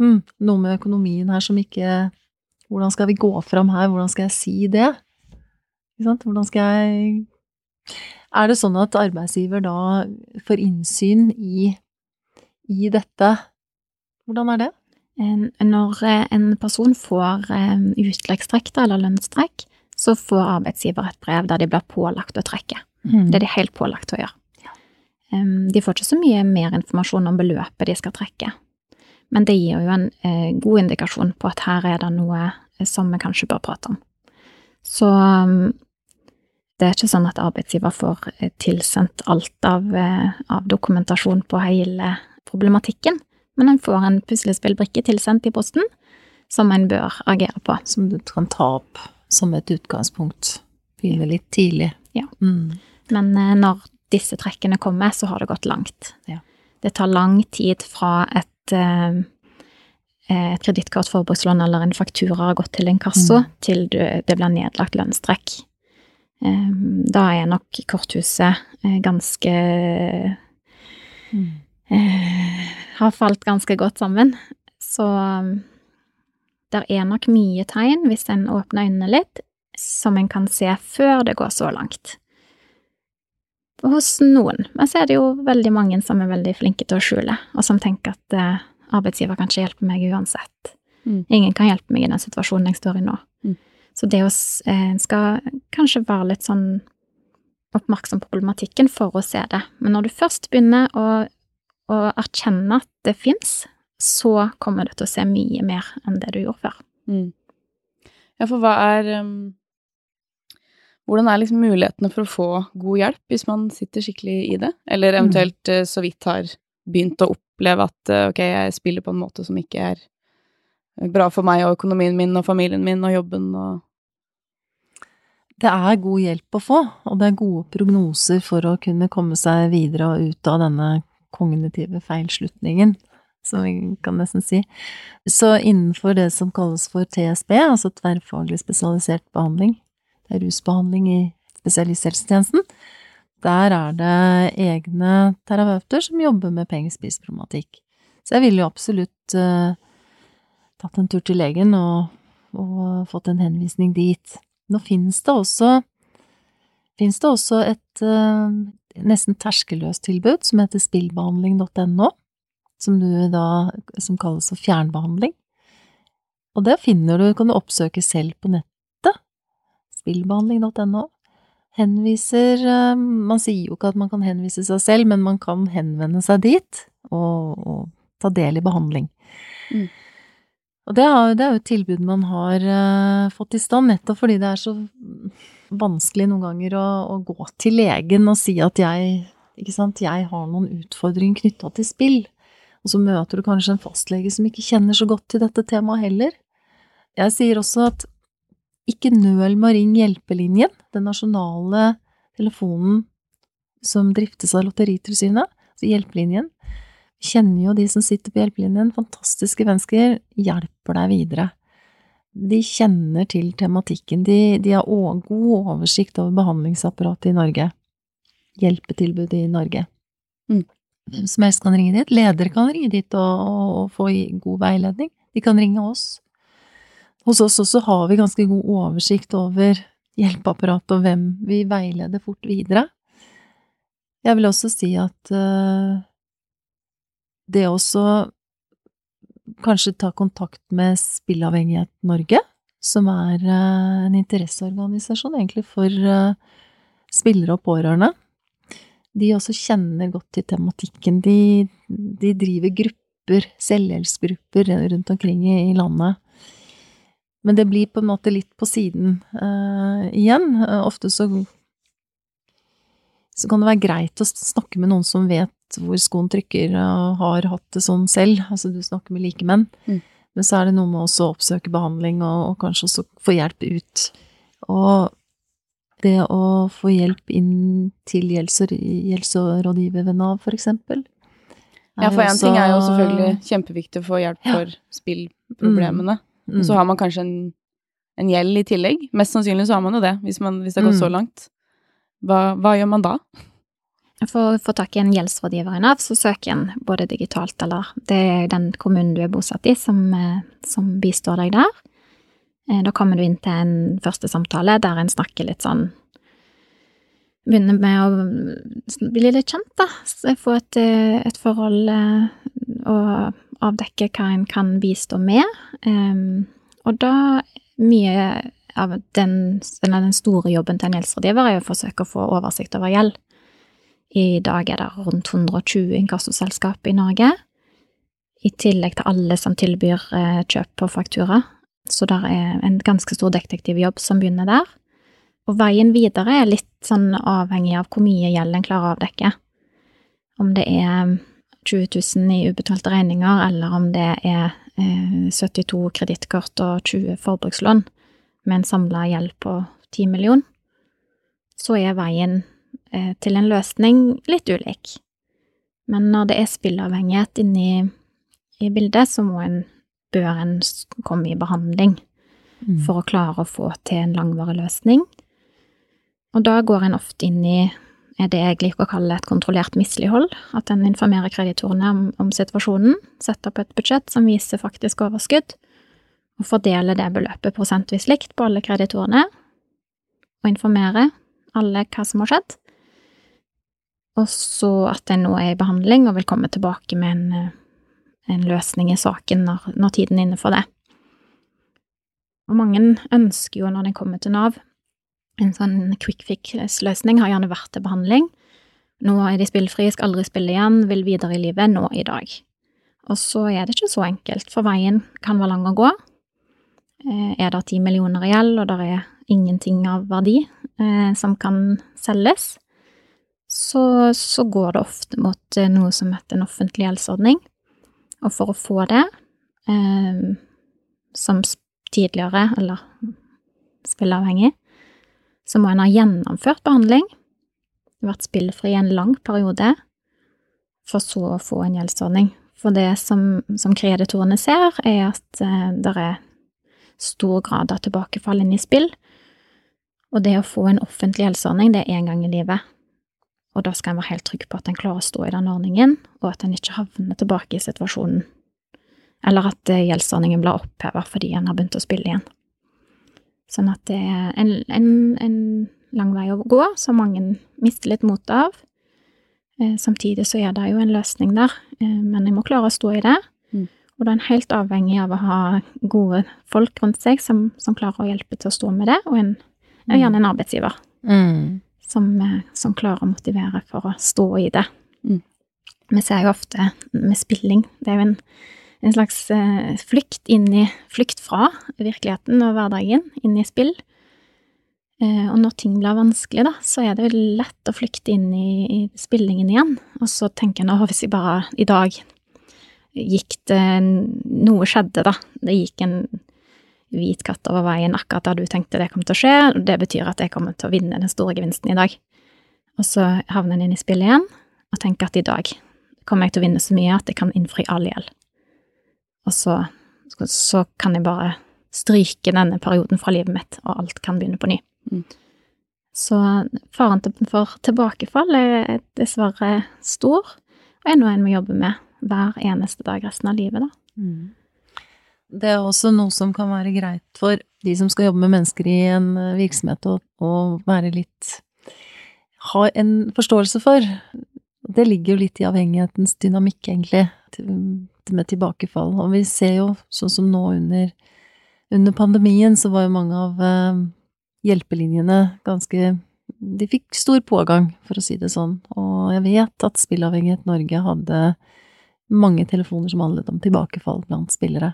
hmm, Noe med økonomien her som ikke Hvordan skal vi gå fram her? Hvordan skal jeg si det? Hvordan skal jeg er det sånn at arbeidsgiver da får innsyn i, i dette? Hvordan er det? Når eh, en person får eh, utleggstrekk eller lønnstrekk, så får arbeidsgiver et brev der de blir pålagt å trekke. Mm. Det er de helt pålagt å gjøre. De får ikke så mye mer informasjon om beløpet de skal trekke, men det gir jo en eh, god indikasjon på at her er det noe som vi kanskje bør prate om. Så det er ikke sånn at arbeidsgiver får eh, tilsendt alt av, eh, av dokumentasjon på hele problematikken, men en får en puslespillbrikke tilsendt i posten som en bør agere på. Som du kan ta opp som et utgangspunkt. Begynne litt tidlig. Ja. Mm. Men eh, når disse trekkene kommer, så har det gått langt. Ja. Det tar lang tid fra et eh, et kredittkort, forbrukslån eller en faktura har gått til inkasso, Mm. til det blir nedlagt lønnstrekk. Eh, da er nok korthuset eh, ganske Mm. eh, Har falt ganske godt sammen. Så det der er nok mye tegn, hvis en åpner øynene litt, som en kan se før det går så langt. Hos noen. Men så er det jo veldig mange som er veldig flinke til å skjule, og som tenker at eh, arbeidsgiver kan ikke hjelpe meg uansett. Mm. Ingen kan hjelpe meg i den situasjonen jeg står i nå. Mm. Så det å eh, skal kanskje være litt sånn oppmerksom på problematikken for å se det. Men når du først begynner å, å erkjenne at det fins, så kommer du til å se mye mer enn det du gjorde før. Mm. Ja, for hva er um, Hvordan er liksom mulighetene for å få god hjelp hvis man sitter skikkelig i det? Eller eventuelt eh, så vidt har begynt å oppleve at eh, ok, jeg spiller på en måte som ikke er bra for meg og økonomien min og familien min og jobben og Det er god hjelp å få, og det er gode prognoser for å kunne komme seg videre og ut av denne kognitive feilslutningen, som vi kan nesten si. Så innenfor det som kalles for TSB, altså tverrfaglig spesialisert behandling, det er rusbehandling i spesialisthelsetjenesten, der er det egne terapeuter som jobber med pengespiseproblematikk. Så jeg ville jo absolutt uh, tatt en tur til legen og, og fått en henvisning dit. Nå finnes det også finnes det også et uh, nesten terskelløst tilbud som heter spillbehandling.no, som som kalles for fjernbehandling. Og det finner du, kan du oppsøke selv på nettet. Spillbehandling.no. Henviser eh, Man sier jo ikke at man kan henvise seg selv, men man kan henvende seg dit og, og ta del i behandling. Mm. Og det er, det er jo et tilbud man har uh, fått i stand, nettopp fordi det er så vanskelig noen ganger å, å gå til legen og si at jeg, ikke sant, jeg har noen utfordringer knytta til spill. Og så møter du kanskje en fastlege som ikke kjenner så godt til dette temaet heller. Jeg sier også at ikke nøl med å ringe Hjelpelinjen, den nasjonale telefonen som driftes av Lotteritilsynet, altså Hjelpelinjen. Vi kjenner jo de som sitter på Hjelpelinjen, fantastiske mennesker, hjelper deg videre. De kjenner til tematikken, de, de har god oversikt over behandlingsapparatet i Norge. Hjelpetilbudet i Norge. Mm. Hvem som helst kan ringe dit. Ledere kan ringe dit og, og, og få god veiledning. De kan ringe oss. Hos oss også har vi ganske god oversikt over hjelpeapparatet og hvem vi veileder fort videre. Jeg vil også si at eh, det også kanskje ta kontakt med Spillavhengighet Norge, som er eh, en interesseorganisasjon egentlig for eh, spillere og pårørende. De også kjenner godt til tematikken. De, de driver grupper, selvhjelpsgrupper rundt omkring i, i landet. Men det blir på en måte litt på siden uh, igjen. Uh, ofte så så kan det være greit å snakke med noen som vet hvor skoen trykker, og har hatt det sånn selv. Altså du snakker med likemenn. Mm. Men så er det noe med også å oppsøke behandling, og, og kanskje også få hjelp ut. Og det å få hjelp inn til gjeldsrådgiver ved Nav, for eksempel. Ja, for én ting er jo selvfølgelig kjempeviktig å få hjelp Ja. for spillproblemene. mm, Og så har man kanskje en, en gjeld i tillegg. Mest sannsynlig så har man jo det, hvis, man, hvis det har gått Mm. så langt. Hva, hva gjør man da? For å få tak i en gjeldsrådgiver i Nav, så søker en både digitalt eller Det er den kommunen du er bosatt i, som, eh, som bistår deg der. Eh, Da kommer du inn til en første samtale der en snakker litt sånn Begynner med å bli litt kjent, da. Få et, eh, et forhold og avdekke hva en kan bistå med. Um, Og da mye av den, den store jobben til en gjeldsrådgiver er å forsøke å få oversikt over gjeld. I dag er det rundt 120 inkassoselskap i Norge, i tillegg til alle som tilbyr eh, kjøp på faktura. Så det er en ganske stor detektivjobb som begynner der. Og veien videre er litt sånn avhengig av hvor mye gjeld en klarer å avdekke. Om det er 20 000 i ubetalte regninger, eller om det er eh, 72 kredittkort og 20 forbrukslån med en samla gjeld på 10 million, så er veien eh, til en løsning litt ulik. Men når det er spillavhengighet inni, i bildet, så må en, bør en komme i behandling Mm. for å klare å få til en langvarig løsning. Og da går en ofte inn i er det jeg liker å kalle et kontrollert mislighold. At en informerer kreditorene om, om situasjonen, setter opp et budsjett som viser faktisk overskudd, og fordeler det beløpet prosentvis likt på alle kreditorene, og informerer alle hva som har skjedd. Og så at en nå er i behandling og vil komme tilbake med en, eh, en løsning i saken når, når tiden er inne for det. Og mange ønsker jo, når de kommer til Nav, en sånn quick fix-løsning, har gjerne vært til behandling. Nå er de spillfrie, skal aldri spille igjen, vil videre i livet, nå i dag. Og så er det ikke så enkelt, for veien kan være lang å gå. Eh, Er det ti millioner i gjeld, og det er ingenting av verdi eh, som kan selges, så, så går det ofte mot eh, noe som heter en offentlig gjeldsordning. Og for å få det, som tidligere, eller spilleavhengig, så må en ha gjennomført behandling, vært spillfri i en lang periode, for så å få en gjeldsordning. For det som, som kreditorene ser, er at eh, det er stor grad av tilbakefall inn i spill, og det å få en offentlig gjeldsordning, det er én gang i livet. Og da skal en være helt trygg på at en klarer å stå i den ordningen, og at en ikke havner tilbake i situasjonen. Eller at eh, gjeldsordningen blir oppheva fordi en har begynt å spille igjen. Sånn at det er en, en, en lang vei å gå, som mange mister litt motet av. Eh, Samtidig så er det jo en løsning der, eh, men jeg må klare å stå i det. Mm. Og da er en helt avhengig av å ha gode folk rundt seg som, som klarer å hjelpe til å stå med det, og en, og gjerne en arbeidsgiver Mm. som, eh, som klarer å motivere for å stå i det. Mm. Vi ser jo ofte med spilling, det er jo en, en slags eh, flykt inn i, flykt fra virkeligheten og hverdagen, inn i spill. Eh, og når ting blir vanskelig, da, så er det jo lett å flykte inn i, i spillingen igjen. Og så tenker en at hvis jeg bare i dag gikk det Noe skjedde, da. Det gikk en hvit katt over veien akkurat der du tenkte det kom til å skje, og det betyr at jeg kommer til å vinne den store gevinsten i dag. Og så havner en inn i spillet igjen og tenker at i dag kommer jeg til å vinne så mye at jeg kan innfri all gjeld. Og så, så kan jeg bare stryke denne perioden fra livet mitt, og alt kan begynne på ny. Mm. Så faren for tilbakefall er dessverre stor, og er noe en må jobbe med hver eneste dag resten av livet, da. Mm. Det er også noe som kan være greit for de som skal jobbe med mennesker i en eh, virksomhet, å, være litt Ha en forståelse for. Det ligger jo litt i avhengighetens dynamikk, egentlig, med tilbakefall. Og vi ser jo, sånn som nå under, under pandemien, så var jo mange av eh, hjelpelinjene ganske De fikk stor pågang, for å si det sånn. Og jeg vet at Spillavhengighet Norge hadde mange telefoner som handlet om tilbakefall blant spillere.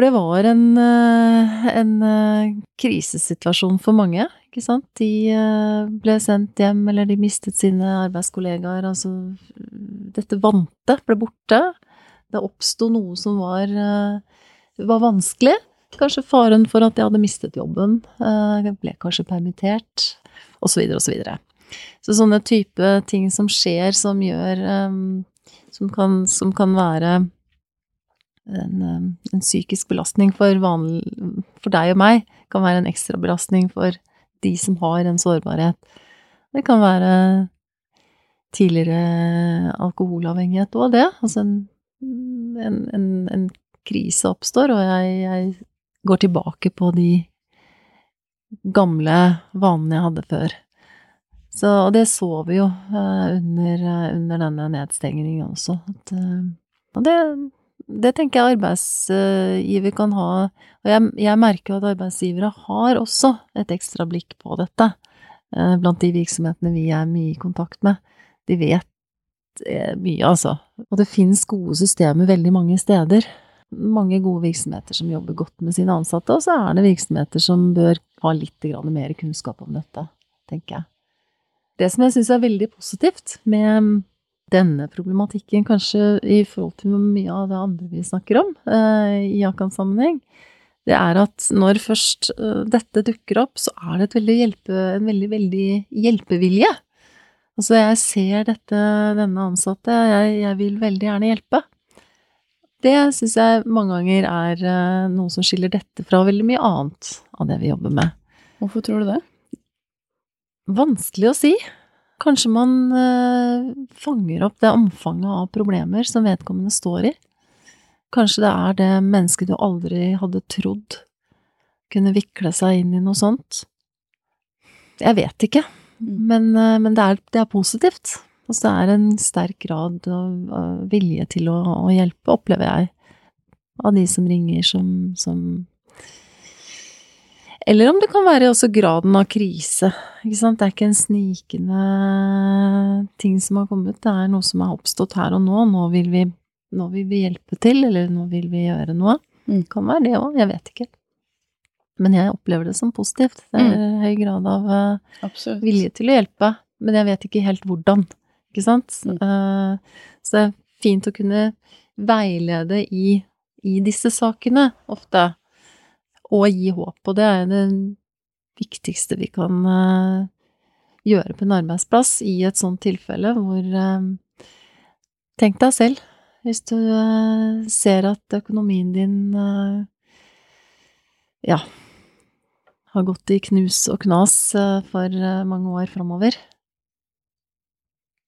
For det var en, eh, en eh, krisesituasjon for mange, ikke sant. De eh, ble sendt hjem, eller de mistet sine arbeidskollegaer. Altså, dette vante ble borte. Det oppsto noe som var, var vanskelig. Kanskje faren for at de hadde mistet jobben, eh, ble kanskje permittert, osv., osv. Så, videre. så sånne type ting som skjer, som gjør som kan, som kan være en, um, en psykisk belastning for, vanlig, for deg og meg, kan være en ekstra belastning for de som har en sårbarhet. Det kan være tidligere alkoholavhengighet òg, det. Altså en, en, en krise oppstår, og jeg, jeg går tilbake på de gamle vanene jeg hadde før. Så, og det så vi jo eh, under, eh, under denne nedstengningen også. At, eh, og det, det tenker jeg arbeidsgiver kan ha. Og jeg, jeg merker at arbeidsgivere har også et ekstra blikk på dette. eh, Blant de virksomhetene vi er mye i kontakt med. De vet eh, mye, altså. Og det finnes gode systemer veldig mange steder. Mange gode virksomheter som jobber godt med sine ansatte, og så er det virksomheter som bør ha litt mer kunnskap om dette, tenker jeg. Det som jeg syns er veldig positivt med denne problematikken, kanskje i forhold til mye av det andre vi snakker om eh, i Akan-sammenheng, det er at når først eh, dette dukker opp, så er det et veldig hjelpe, en veldig, veldig hjelpevilje. Altså, jeg ser dette, denne ansatte, jeg, jeg vil veldig gjerne hjelpe. Det syns jeg mange ganger er eh, noe som skiller dette fra veldig mye annet av det vi jobber med. Hvorfor tror du det? Vanskelig å si. Kanskje man eh, fanger opp det omfanget av problemer som vedkommende står i. Kanskje det er det mennesket du aldri hadde trodd kunne vikle seg inn i noe sånt. Jeg vet ikke, Mm. men, eh, men det, er, det er positivt. Altså det er en sterk grad av, av vilje til å, å hjelpe, opplever jeg, av de som ringer som, som Eller om det kan være også graden av krise. Ikke sant? Det er ikke en snikende ting som har kommet, det er noe som har oppstått her og nå. Nå vil vi, nå vil vi hjelpe til, eller nå vil vi gjøre noe. Mm. Kan være det òg, jeg vet ikke. Men jeg opplever det som positivt. Det er høy grad av eh, Absolutt. vilje til å hjelpe, men jeg vet ikke helt hvordan. Ikke sant? Mm. Eh, så det er fint å kunne veilede i, i disse sakene ofte, og gi håp. Og det er det viktigste vi kan eh, gjøre på en arbeidsplass i et sånt tilfelle hvor eh, Tenk deg selv, hvis du eh, ser at økonomien din ja, har gått i knus og knas for mange år framover.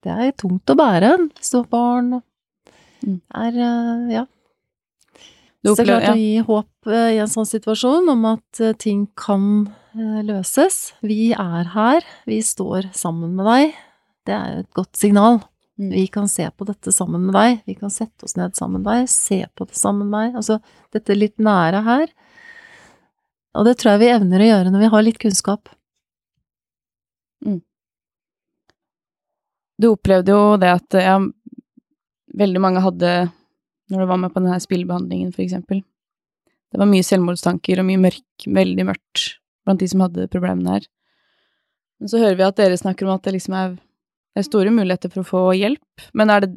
Det er tungt å bære hvis du har barn og Mm. er ja. Så det er klart å gi håp eh, i en sånn situasjon om at eh, ting kan eh, løses. Vi er her, vi står sammen med deg. Det er et godt signal. Mm. Vi kan se på dette sammen med deg. Vi kan sette oss ned sammen med deg, se på det sammen med deg. Altså dette litt nære her. Og det tror jeg vi evner å gjøre når vi har litt kunnskap. Du opplevde jo det at ja, veldig mange hadde, når du var med på denne spillbehandlingen for eksempel, det var mye selvmordstanker og mye mørk, veldig mørkt blant de som hadde problemene her. Men så hører vi at dere snakker om at det liksom er, er store muligheter for å få hjelp, men er det,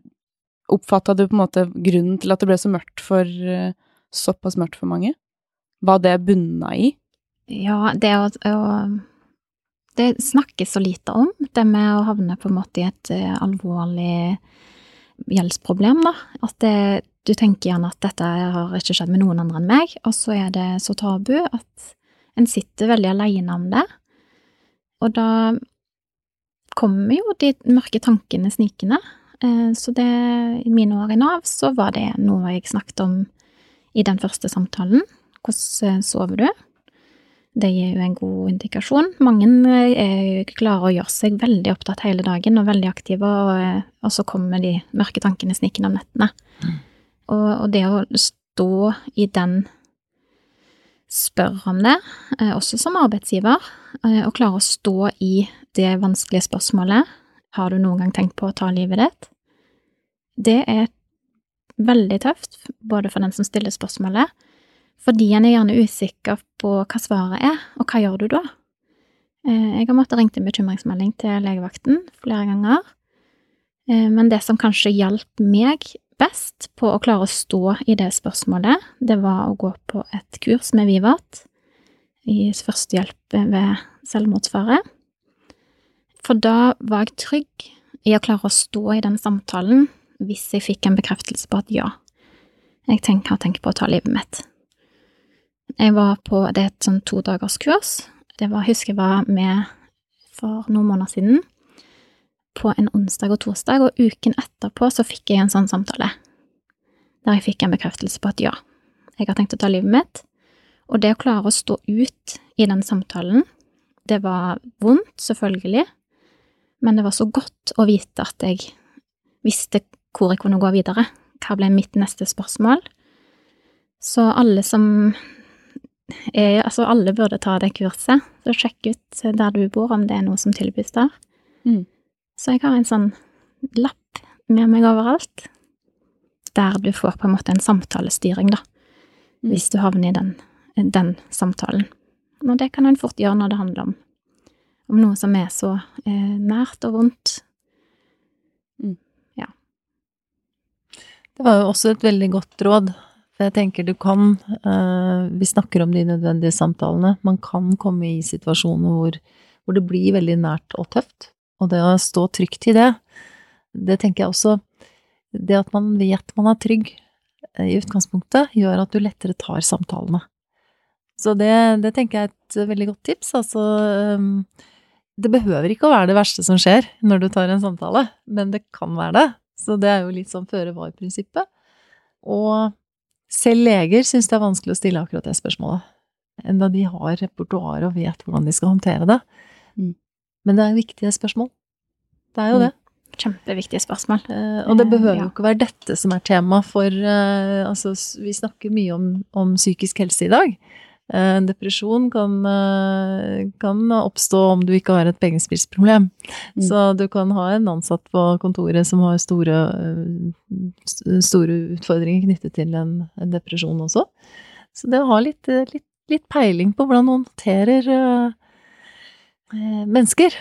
oppfatta du på en måte grunnen til at det ble så mørkt for, eh, såpass mørkt for mange? Hva det bunna i? Ja, det å, å Det snakkes så lite om, det med å havne på en måte i et eh, alvorlig gjeldsproblem, da. At det, du tenker gjerne at dette har ikke skjedd med noen andre enn meg, og så er det så tabu at en sitter veldig alene om det. Og da kommer jo de mørke tankene snikende. Eh, Så det, i mine år i Nav, så var det noe jeg snakket om i den første samtalen. Hvordan eh, sover du? Det gir jo en god indikasjon. Mange er klarer å gjøre seg veldig opptatt hele dagen og veldig aktive, og, eh, og så kommer de mørke tankene snikende om nettene. Og, og det å stå i den Spør eh, også som arbeidsgiver, eh, og klare å stå i det vanskelige spørsmålet Har du noen gang tenkt på å ta livet ditt? Det er veldig tøft, både for den som stiller spørsmålet, fordi en er gjerne usikker på hva svaret er, og hva gjør du da? Eh, Jeg har måttet ringt en bekymringsmelding til legevakten flere ganger, men det som kanskje hjalp meg best på å klare å stå i det spørsmålet, det var å gå på et kurs med Vivat i førstehjelp ved selvmordsfare. For da var jeg trygg i å klare å stå i den samtalen hvis jeg fikk en bekreftelse på at ja, jeg tenker, tenkt på å ta livet mitt. Jeg var på, det er et sånn to dagers. Det var, husker jeg var med for noen måneder siden, på en onsdag og torsdag, og uken etterpå så fikk jeg en sånn samtale. Der jeg fikk en bekreftelse på at ja, jeg har tenkt å ta livet mitt. Og det å klare å stå ut i den samtalen, det var vondt, selvfølgelig, men det var så godt å vite at jeg visste hvor jeg kunne gå videre. Hva ble mitt neste spørsmål? Så alle som er Altså, alle burde ta det kurset. Så sjekk ut der du bor, om det er noe som tilbys der. Mm. Så jeg har en sånn lapp med meg overalt, der du får på en måte en samtalestyring, da, Mm. hvis du havner i den, den samtalen. Og det kan en fort gjøre når det handler om, om noe som er så eh, nært og vondt. Det var jo også et veldig godt råd. For jeg tenker du kan eh, Vi snakker om de nødvendige samtalene. Man kan komme i situasjoner hvor, hvor det blir veldig nært og tøft. Og det å stå trygt i det, det tenker jeg også Det at man vet man er trygg, eh, i utgangspunktet gjør at du lettere tar samtalene. Så det, det tenker jeg er et veldig godt tips. Altså, um, det behøver ikke å være det verste som skjer når du tar en samtale, men det kan være det. Så det er jo litt sånn føre var-prinsippet. Og selv leger syns det er vanskelig å stille akkurat det spørsmålet. Enda de har repertoar og vet hvordan de skal håndtere det. Mm. Men det er viktige spørsmål. Det er jo Mm. det. Kjempeviktige spørsmål. Eh, og det Eh, behøver ja. jo ikke være dette som er tema for eh, Altså, vi snakker mye om, om psykisk helse i dag. En depresjon kan, eh, kan oppstå om du ikke har et pengespillsproblem. Mm. Så du kan ha en ansatt på kontoret som har store, eh, store utfordringer knyttet til en, en depresjon også. Så det å ha litt, eh, litt, litt peiling på hvordan man håndterer eh, eh, mennesker.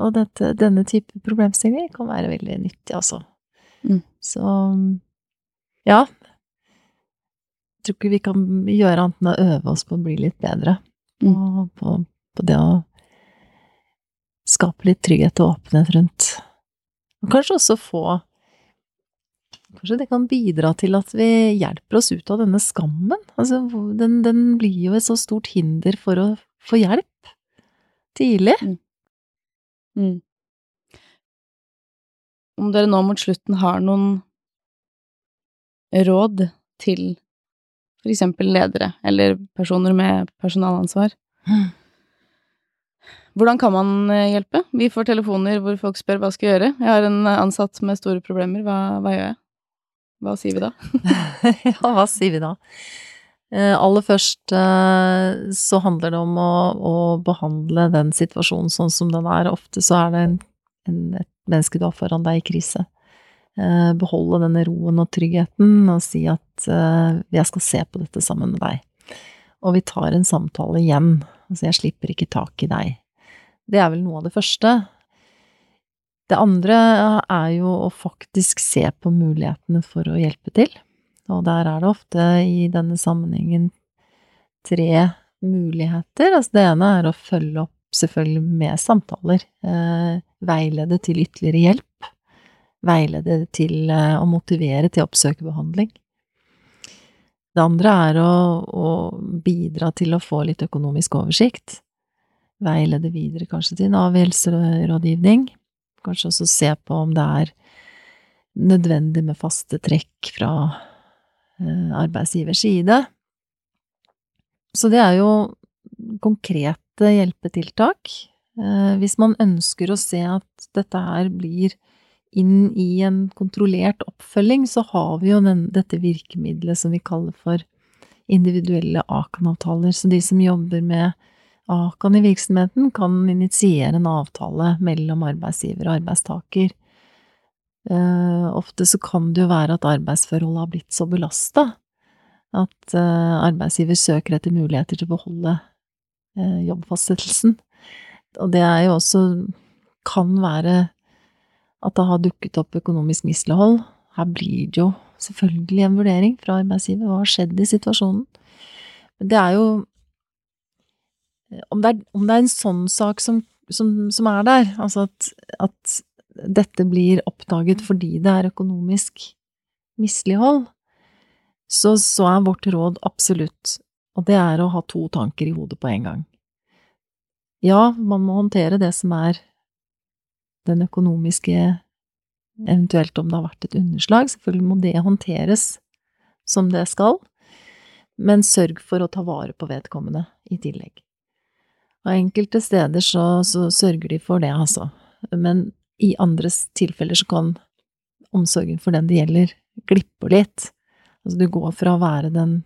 Og dette, denne type problemstillinger kan være veldig nyttig, altså. Mm. Så ja. Jeg tror ikke vi kan gjøre annet enn å øve oss på å bli litt bedre. Mm. Og på, på det å skape litt trygghet og åpenhet rundt. Og kanskje også få Kanskje det kan bidra til at vi hjelper oss ut av denne skammen. Altså, den, den blir jo et så stort hinder for å få hjelp tidlig. Mm. Om dere nå mot slutten har noen råd til for eksempel ledere eller personer med personalansvar. Hvordan kan man eh, hjelpe? Vi får telefoner hvor folk spør hva skal jeg gjøre. Jeg har en eh, ansatt med store problemer, hva, hva gjør jeg? Hva sier vi da? <laughs> ja, hva sier vi da? Eh, aller først eh, så handler det om å, å behandle den situasjonen sånn som den er. Ofte så er det en, en, et menneske du har foran deg i krise. Eh, beholde denne roen og tryggheten og si at jeg skal se på dette sammen med deg. Og vi tar en samtale igjen. Altså, jeg slipper ikke tak i deg. Det er vel noe av det første. Det andre er jo å faktisk se på mulighetene for å hjelpe til. Og der er det ofte i denne sammenhengen tre muligheter. Altså det ene er å følge opp selvfølgelig med samtaler. Eh, veilede til ytterligere hjelp. Veilede til eh, å motivere til å oppsøke behandling. Det andre er å, å bidra til å få litt økonomisk oversikt. Veilede videre kanskje til Nav helserådgivning. Kanskje også se på om det er nødvendig med faste trekk fra arbeidsgivers side. Så det er jo konkrete hjelpetiltak. Eh, hvis man ønsker å se at dette her blir inn i en kontrollert oppfølging, så har vi jo den, dette virkemidlet som vi kaller for individuelle Akan-avtaler. Så de som jobber med Akan i virksomheten, kan initiere en avtale mellom arbeidsgiver og arbeidstaker. Eh, ofte så kan det jo være at arbeidsforholdet har blitt så belasta at eh, arbeidsgiver søker etter muligheter til å beholde eh, jobbfastsettelsen. Og det er jo også kan være at det har dukket opp økonomisk mislighold. Her blir det jo selvfølgelig en vurdering fra arbeidsgiver. Hva har skjedd i situasjonen? Men det er jo om det er, om det er en sånn sak som, som, som er der, altså at, at dette blir oppdaget fordi det er økonomisk mislighold, så, så er vårt råd absolutt, og det er å ha to tanker i hodet på en gang. Ja, man må håndtere det som er den økonomiske, eventuelt om det har vært et underslag, selvfølgelig må det håndteres som det skal, men sørg for å ta vare på vedkommende i tillegg. Og enkelte steder så, så sørger de for det, altså. Men i andres tilfeller så kan omsorgen for den det gjelder, glippe litt. Altså du går fra å være den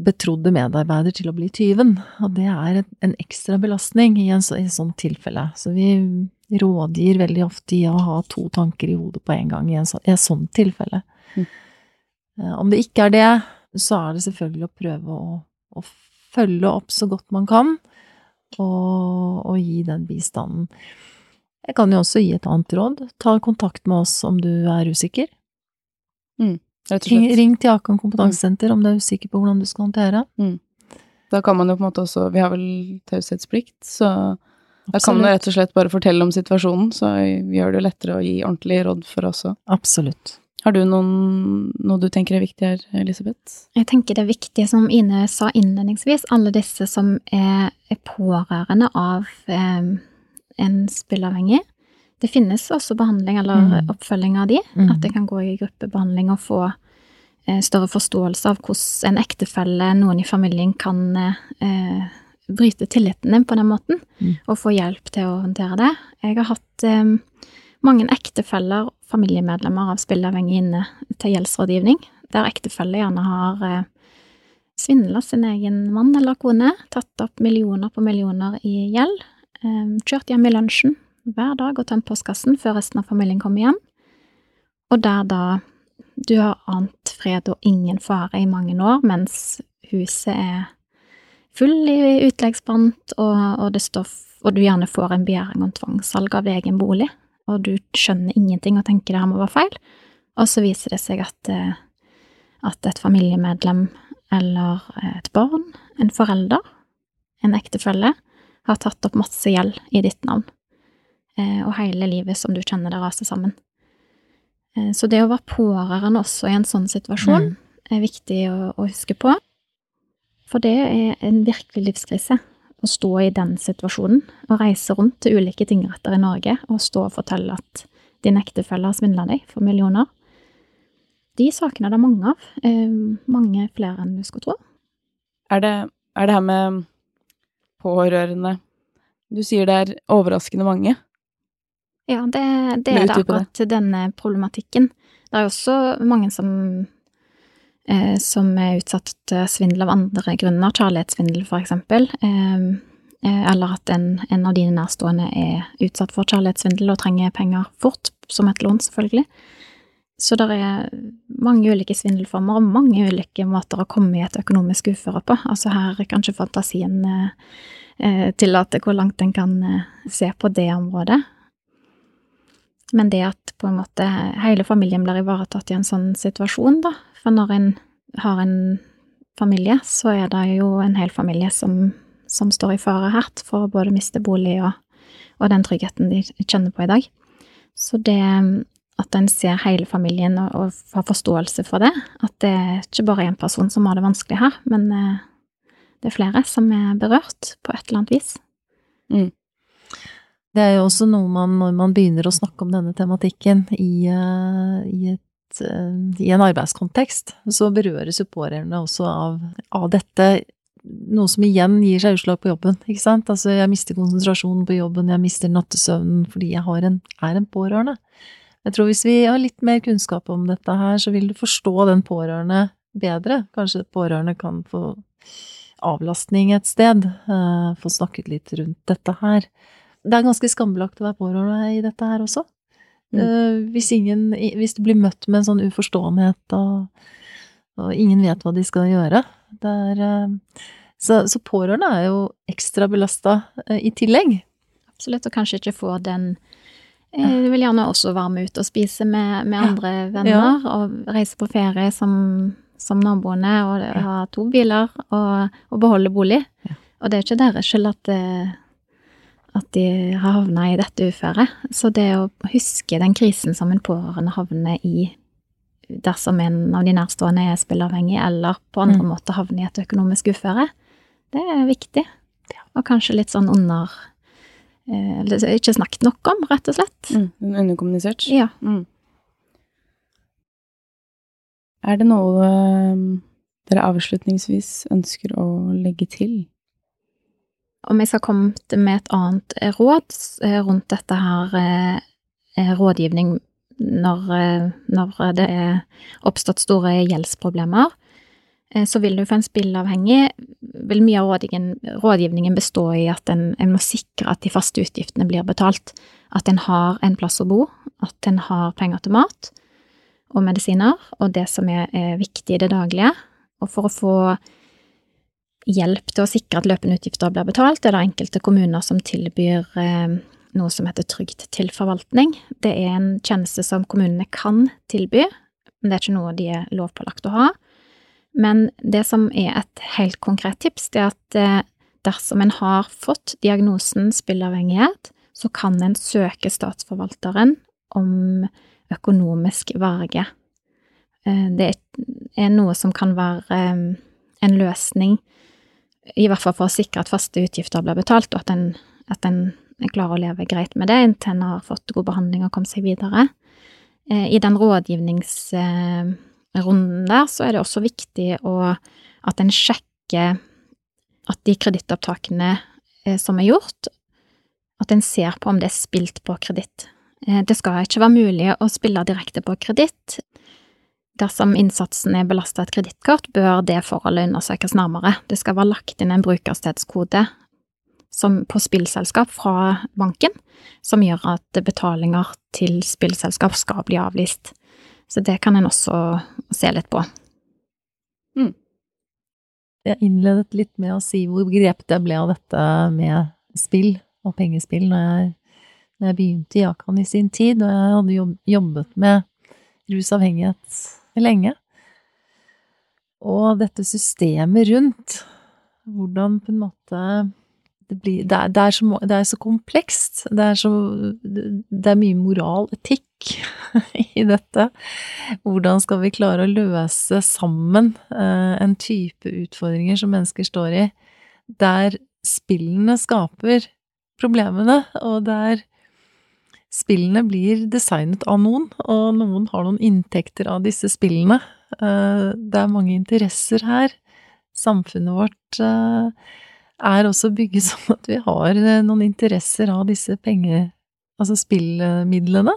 betrodde medarbeider til å bli tyven, og det er en ekstra belastning i en, så, i et sånt tilfelle. Så vi rådgir veldig ofte i å ha to tanker i hodet på en gang i, en så, i et sånt tilfelle. Mm. Eh, Om det ikke er det, så er det selvfølgelig å prøve å, å følge opp så godt man kan, og, og gi den bistanden. Jeg kan jo også gi et annet råd. Ta kontakt med oss om du er usikker. Rett og Ring, slett. ring til Akan kompetansesenter om du er usikker på hvordan du skal håndtere. Da kan man jo på en måte også Vi har vel taushetsplikt, så da kan man rett og slett bare fortelle om situasjonen, så gjør det lettere å gi ordentlig råd for oss òg. Absolutt. Har du noen, noe du tenker er viktig her, Elisabeth? Jeg tenker det er viktig, som Ine sa innledningsvis, alle disse som er, er pårørende av eh, en spilleavhengig. Det finnes også behandling eller Mm. oppfølging av de, Mm. at det kan gå i gruppebehandling og få eh, større forståelse av hvordan en ektefelle, noen i familien, kan eh, bryte tilliten din på den måten, Mm. og få hjelp til å håndtere det. Jeg har hatt eh, mange ektefeller, familiemedlemmer av spilleavhengige inne til gjeldsrådgivning, der ektefelle gjerne har eh, svindla sin egen mann eller kone, tatt opp millioner på millioner i gjeld, kjørt hjem i lunsjen hver dag og tømt postkassen før resten av familien kommer hjem, og der da du har ant fred og ingen fare i mange år, mens huset er full i utleggsbrant, og, og, og du gjerne får en begjæring om tvangssalg av egen bolig, og du skjønner ingenting og tenker det her må være feil, og så viser det seg at, eh, at et familiemedlem eller et barn, en forelder, en ektefelle, har tatt opp masse gjeld i ditt navn, eh, og hele livet som du kjenner det raser sammen. Eh, Så det å være pårørende også i en sånn situasjon Mm. er viktig å, å huske på. For det er en virkelig livskrise å stå i den situasjonen og reise rundt til ulike tingretter i Norge og stå og fortelle at din ektefelle har svindla deg for millioner. De sakene er det mange av. Eh, mange flere enn du skulle tro. Er det, er det her med pårørende Du sier det er overraskende mange. Ja, det, det er det akkurat denne problematikken. Det er også mange som, eh, som er utsatt til svindel av andre grunner, kjærlighetssvindel for eksempel, eh, eh, eller at en, en av dine nærstående er utsatt for kjærlighetssvindel og trenger penger fort, som et lån selvfølgelig. Så det er mange ulike svindelformer og mange ulike måter å komme i et økonomisk uføre på. Altså her er kanskje fantasien eh, eh, tillater hvor langt en kan eh, se på det området. Men det at på en måte hele familien blir ivaretatt i en sånn situasjon, da. For når en har en familie, så er det jo en hel familie som, som står i fare her for å både miste bolig og, og den tryggheten de kjenner på i dag. Så det at en ser hele familien og, og har forståelse for det, at det er ikke bare én person som har det vanskelig her, men eh, det er flere som er berørt på et eller annet vis. Det er jo også noe man, når man begynner å snakke om denne tematikken i, eh, i, et, eh, i en arbeidskontekst, så berøres jo pårørende også av, av dette, noe som igjen gir seg utslag på jobben, ikke sant? Altså, jeg mister konsentrasjonen på jobben, jeg mister nattesøvnen fordi jeg en, er en pårørende. Jeg tror hvis vi har litt mer kunnskap om dette her, så vil du forstå den pårørende bedre. Kanskje pårørende kan få avlastning et sted, eh, få snakket litt rundt dette her. Det er ganske skambelagt å være pårørende i dette her også. Mm. Eh, hvis, ingen, hvis du blir møtt med en sånn uforståenhet og, og ingen vet hva de skal gjøre. Det er, eh, så, så pårørende er jo ekstra belasta i tillegg. Absolutt, og kanskje ikke få den eh, Du vil gjerne også være med ut og spise med, med andre venner, og reise på ferie som, som naboene, og Ja. ha to biler, og, og beholde bolig. Ja. Og det er ikke deres skyld at, eh, at de har havna i dette uføret. Så det å huske den krisen som en pårørende havner i dersom en av de nærstående er spilleavhengig, eller på andre Mm. måter havner i et økonomisk uføre, det er viktig. Og kanskje litt sånn under eller Ikke snakket nok om, rett og slett. Mm, underkommunisert. Ja. Mm. Er det noe eh, dere avslutningsvis ønsker å legge til? Om jeg skal komme med et annet råd eh, rundt dette her eh, eh, rådgivning når, eh, når det er oppstått store gjeldsproblemer, eh, så vil du for en spilleavhengig vil mye av rådgivningen, rådgivningen bestå i at en, en må sikre at de faste utgiftene blir betalt. At en har en plass å bo, at en har penger til mat og medisiner, og det som er, er viktig i det daglige. Og for å få hjelp til å sikre at løpende utgifter blir betalt, er det enkelte kommuner som tilbyr eh, noe som heter Trygt til forvaltning. Det er en tjeneste som kommunene kan tilby, men det er ikke noe de er lovpålagt å ha. Men det som er et helt konkret tips, det er at eh, dersom en har fått diagnosen spilleavhengighet, så kan en søke statsforvalteren om økonomisk verge eh, det er noe som kan være eh, en løsning, i hvert fall for å sikre at faste utgifter blir betalt, og at en, at en klarer å leve greit med det inntil en har fått god behandling og kommet seg videre. I den rådgivningsrunden der så er det også viktig å, at en sjekker at de kredittopptakene som er gjort, at en ser på om det er spilt på kreditt. Det skal ikke være mulig å spille direkte på kreditt. Dersom innsatsen er belasta et kredittkort, bør det forholdet undersøkes nærmere. Det skal være lagt inn en brukerstedskode på spillselskap fra banken, som gjør at betalinger til spillselskap skal bli avlyst. Så det kan en også se litt på. Mm. Jeg innledet litt med å si hvor grepet jeg ble av dette med spill og pengespill når jeg, når jeg begynte i Jakan i sin tid, og jeg hadde jobbet med rusavhengighet lenge. Og dette systemet rundt, hvordan på en måte det, blir, det, er, det, er, så, det er, så, komplekst. Det er, så, det er mye moral, etikk, <laughs> i dette. Hvordan skal vi klare å løse sammen eh, en type utfordringer som mennesker står i, der spillene skaper problemene, og der spillene blir designet av noen, og noen har noen inntekter av disse spillene. Eh, det er mange interesser her. Samfunnet vårt eh, er også bygget <laughs> sånn at vi har noen interesser av disse penge... Altså spillmidlene.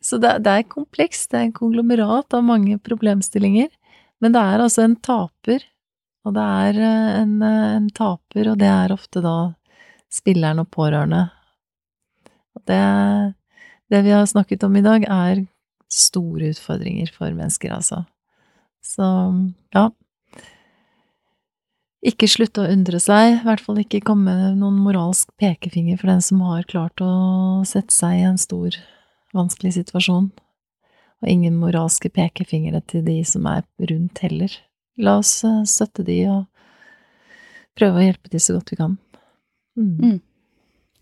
Så det, det er komplekst. Det er en konglomerat av mange problemstillinger. Men det er altså en taper, og det er en, en taper, og det er ofte da spilleren og pårørende. Og det det vi har snakket om i dag, er store utfordringer for mennesker, altså. Så ja. Ikke slutte å undre seg, i hvert fall ikke komme med noen moralsk pekefinger for den som har klart å sette seg i en stor, vanskelig situasjon. Og ingen moralske pekefingre til de som er rundt heller. La oss eh, støtte de og prøve å hjelpe de så godt vi kan. Mm. Mm.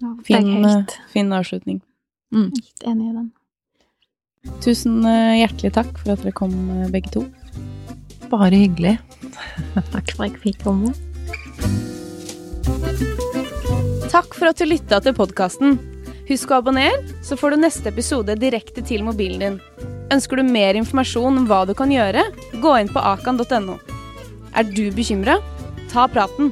Ja, fin, helt... fin avslutning. Mm. Helt enig i den. Tusen eh, hjertelig takk for at dere kom, eh, begge to. Bare hyggelig. takk for at jeg fikk komme. Takk for at du lytta til podkasten. Husk å abonnere, så får du neste episode direkte til mobilen din. Ønsker du mer informasjon om hva du kan gjøre, gå inn på akan.no. Er du bekymra? Ta praten.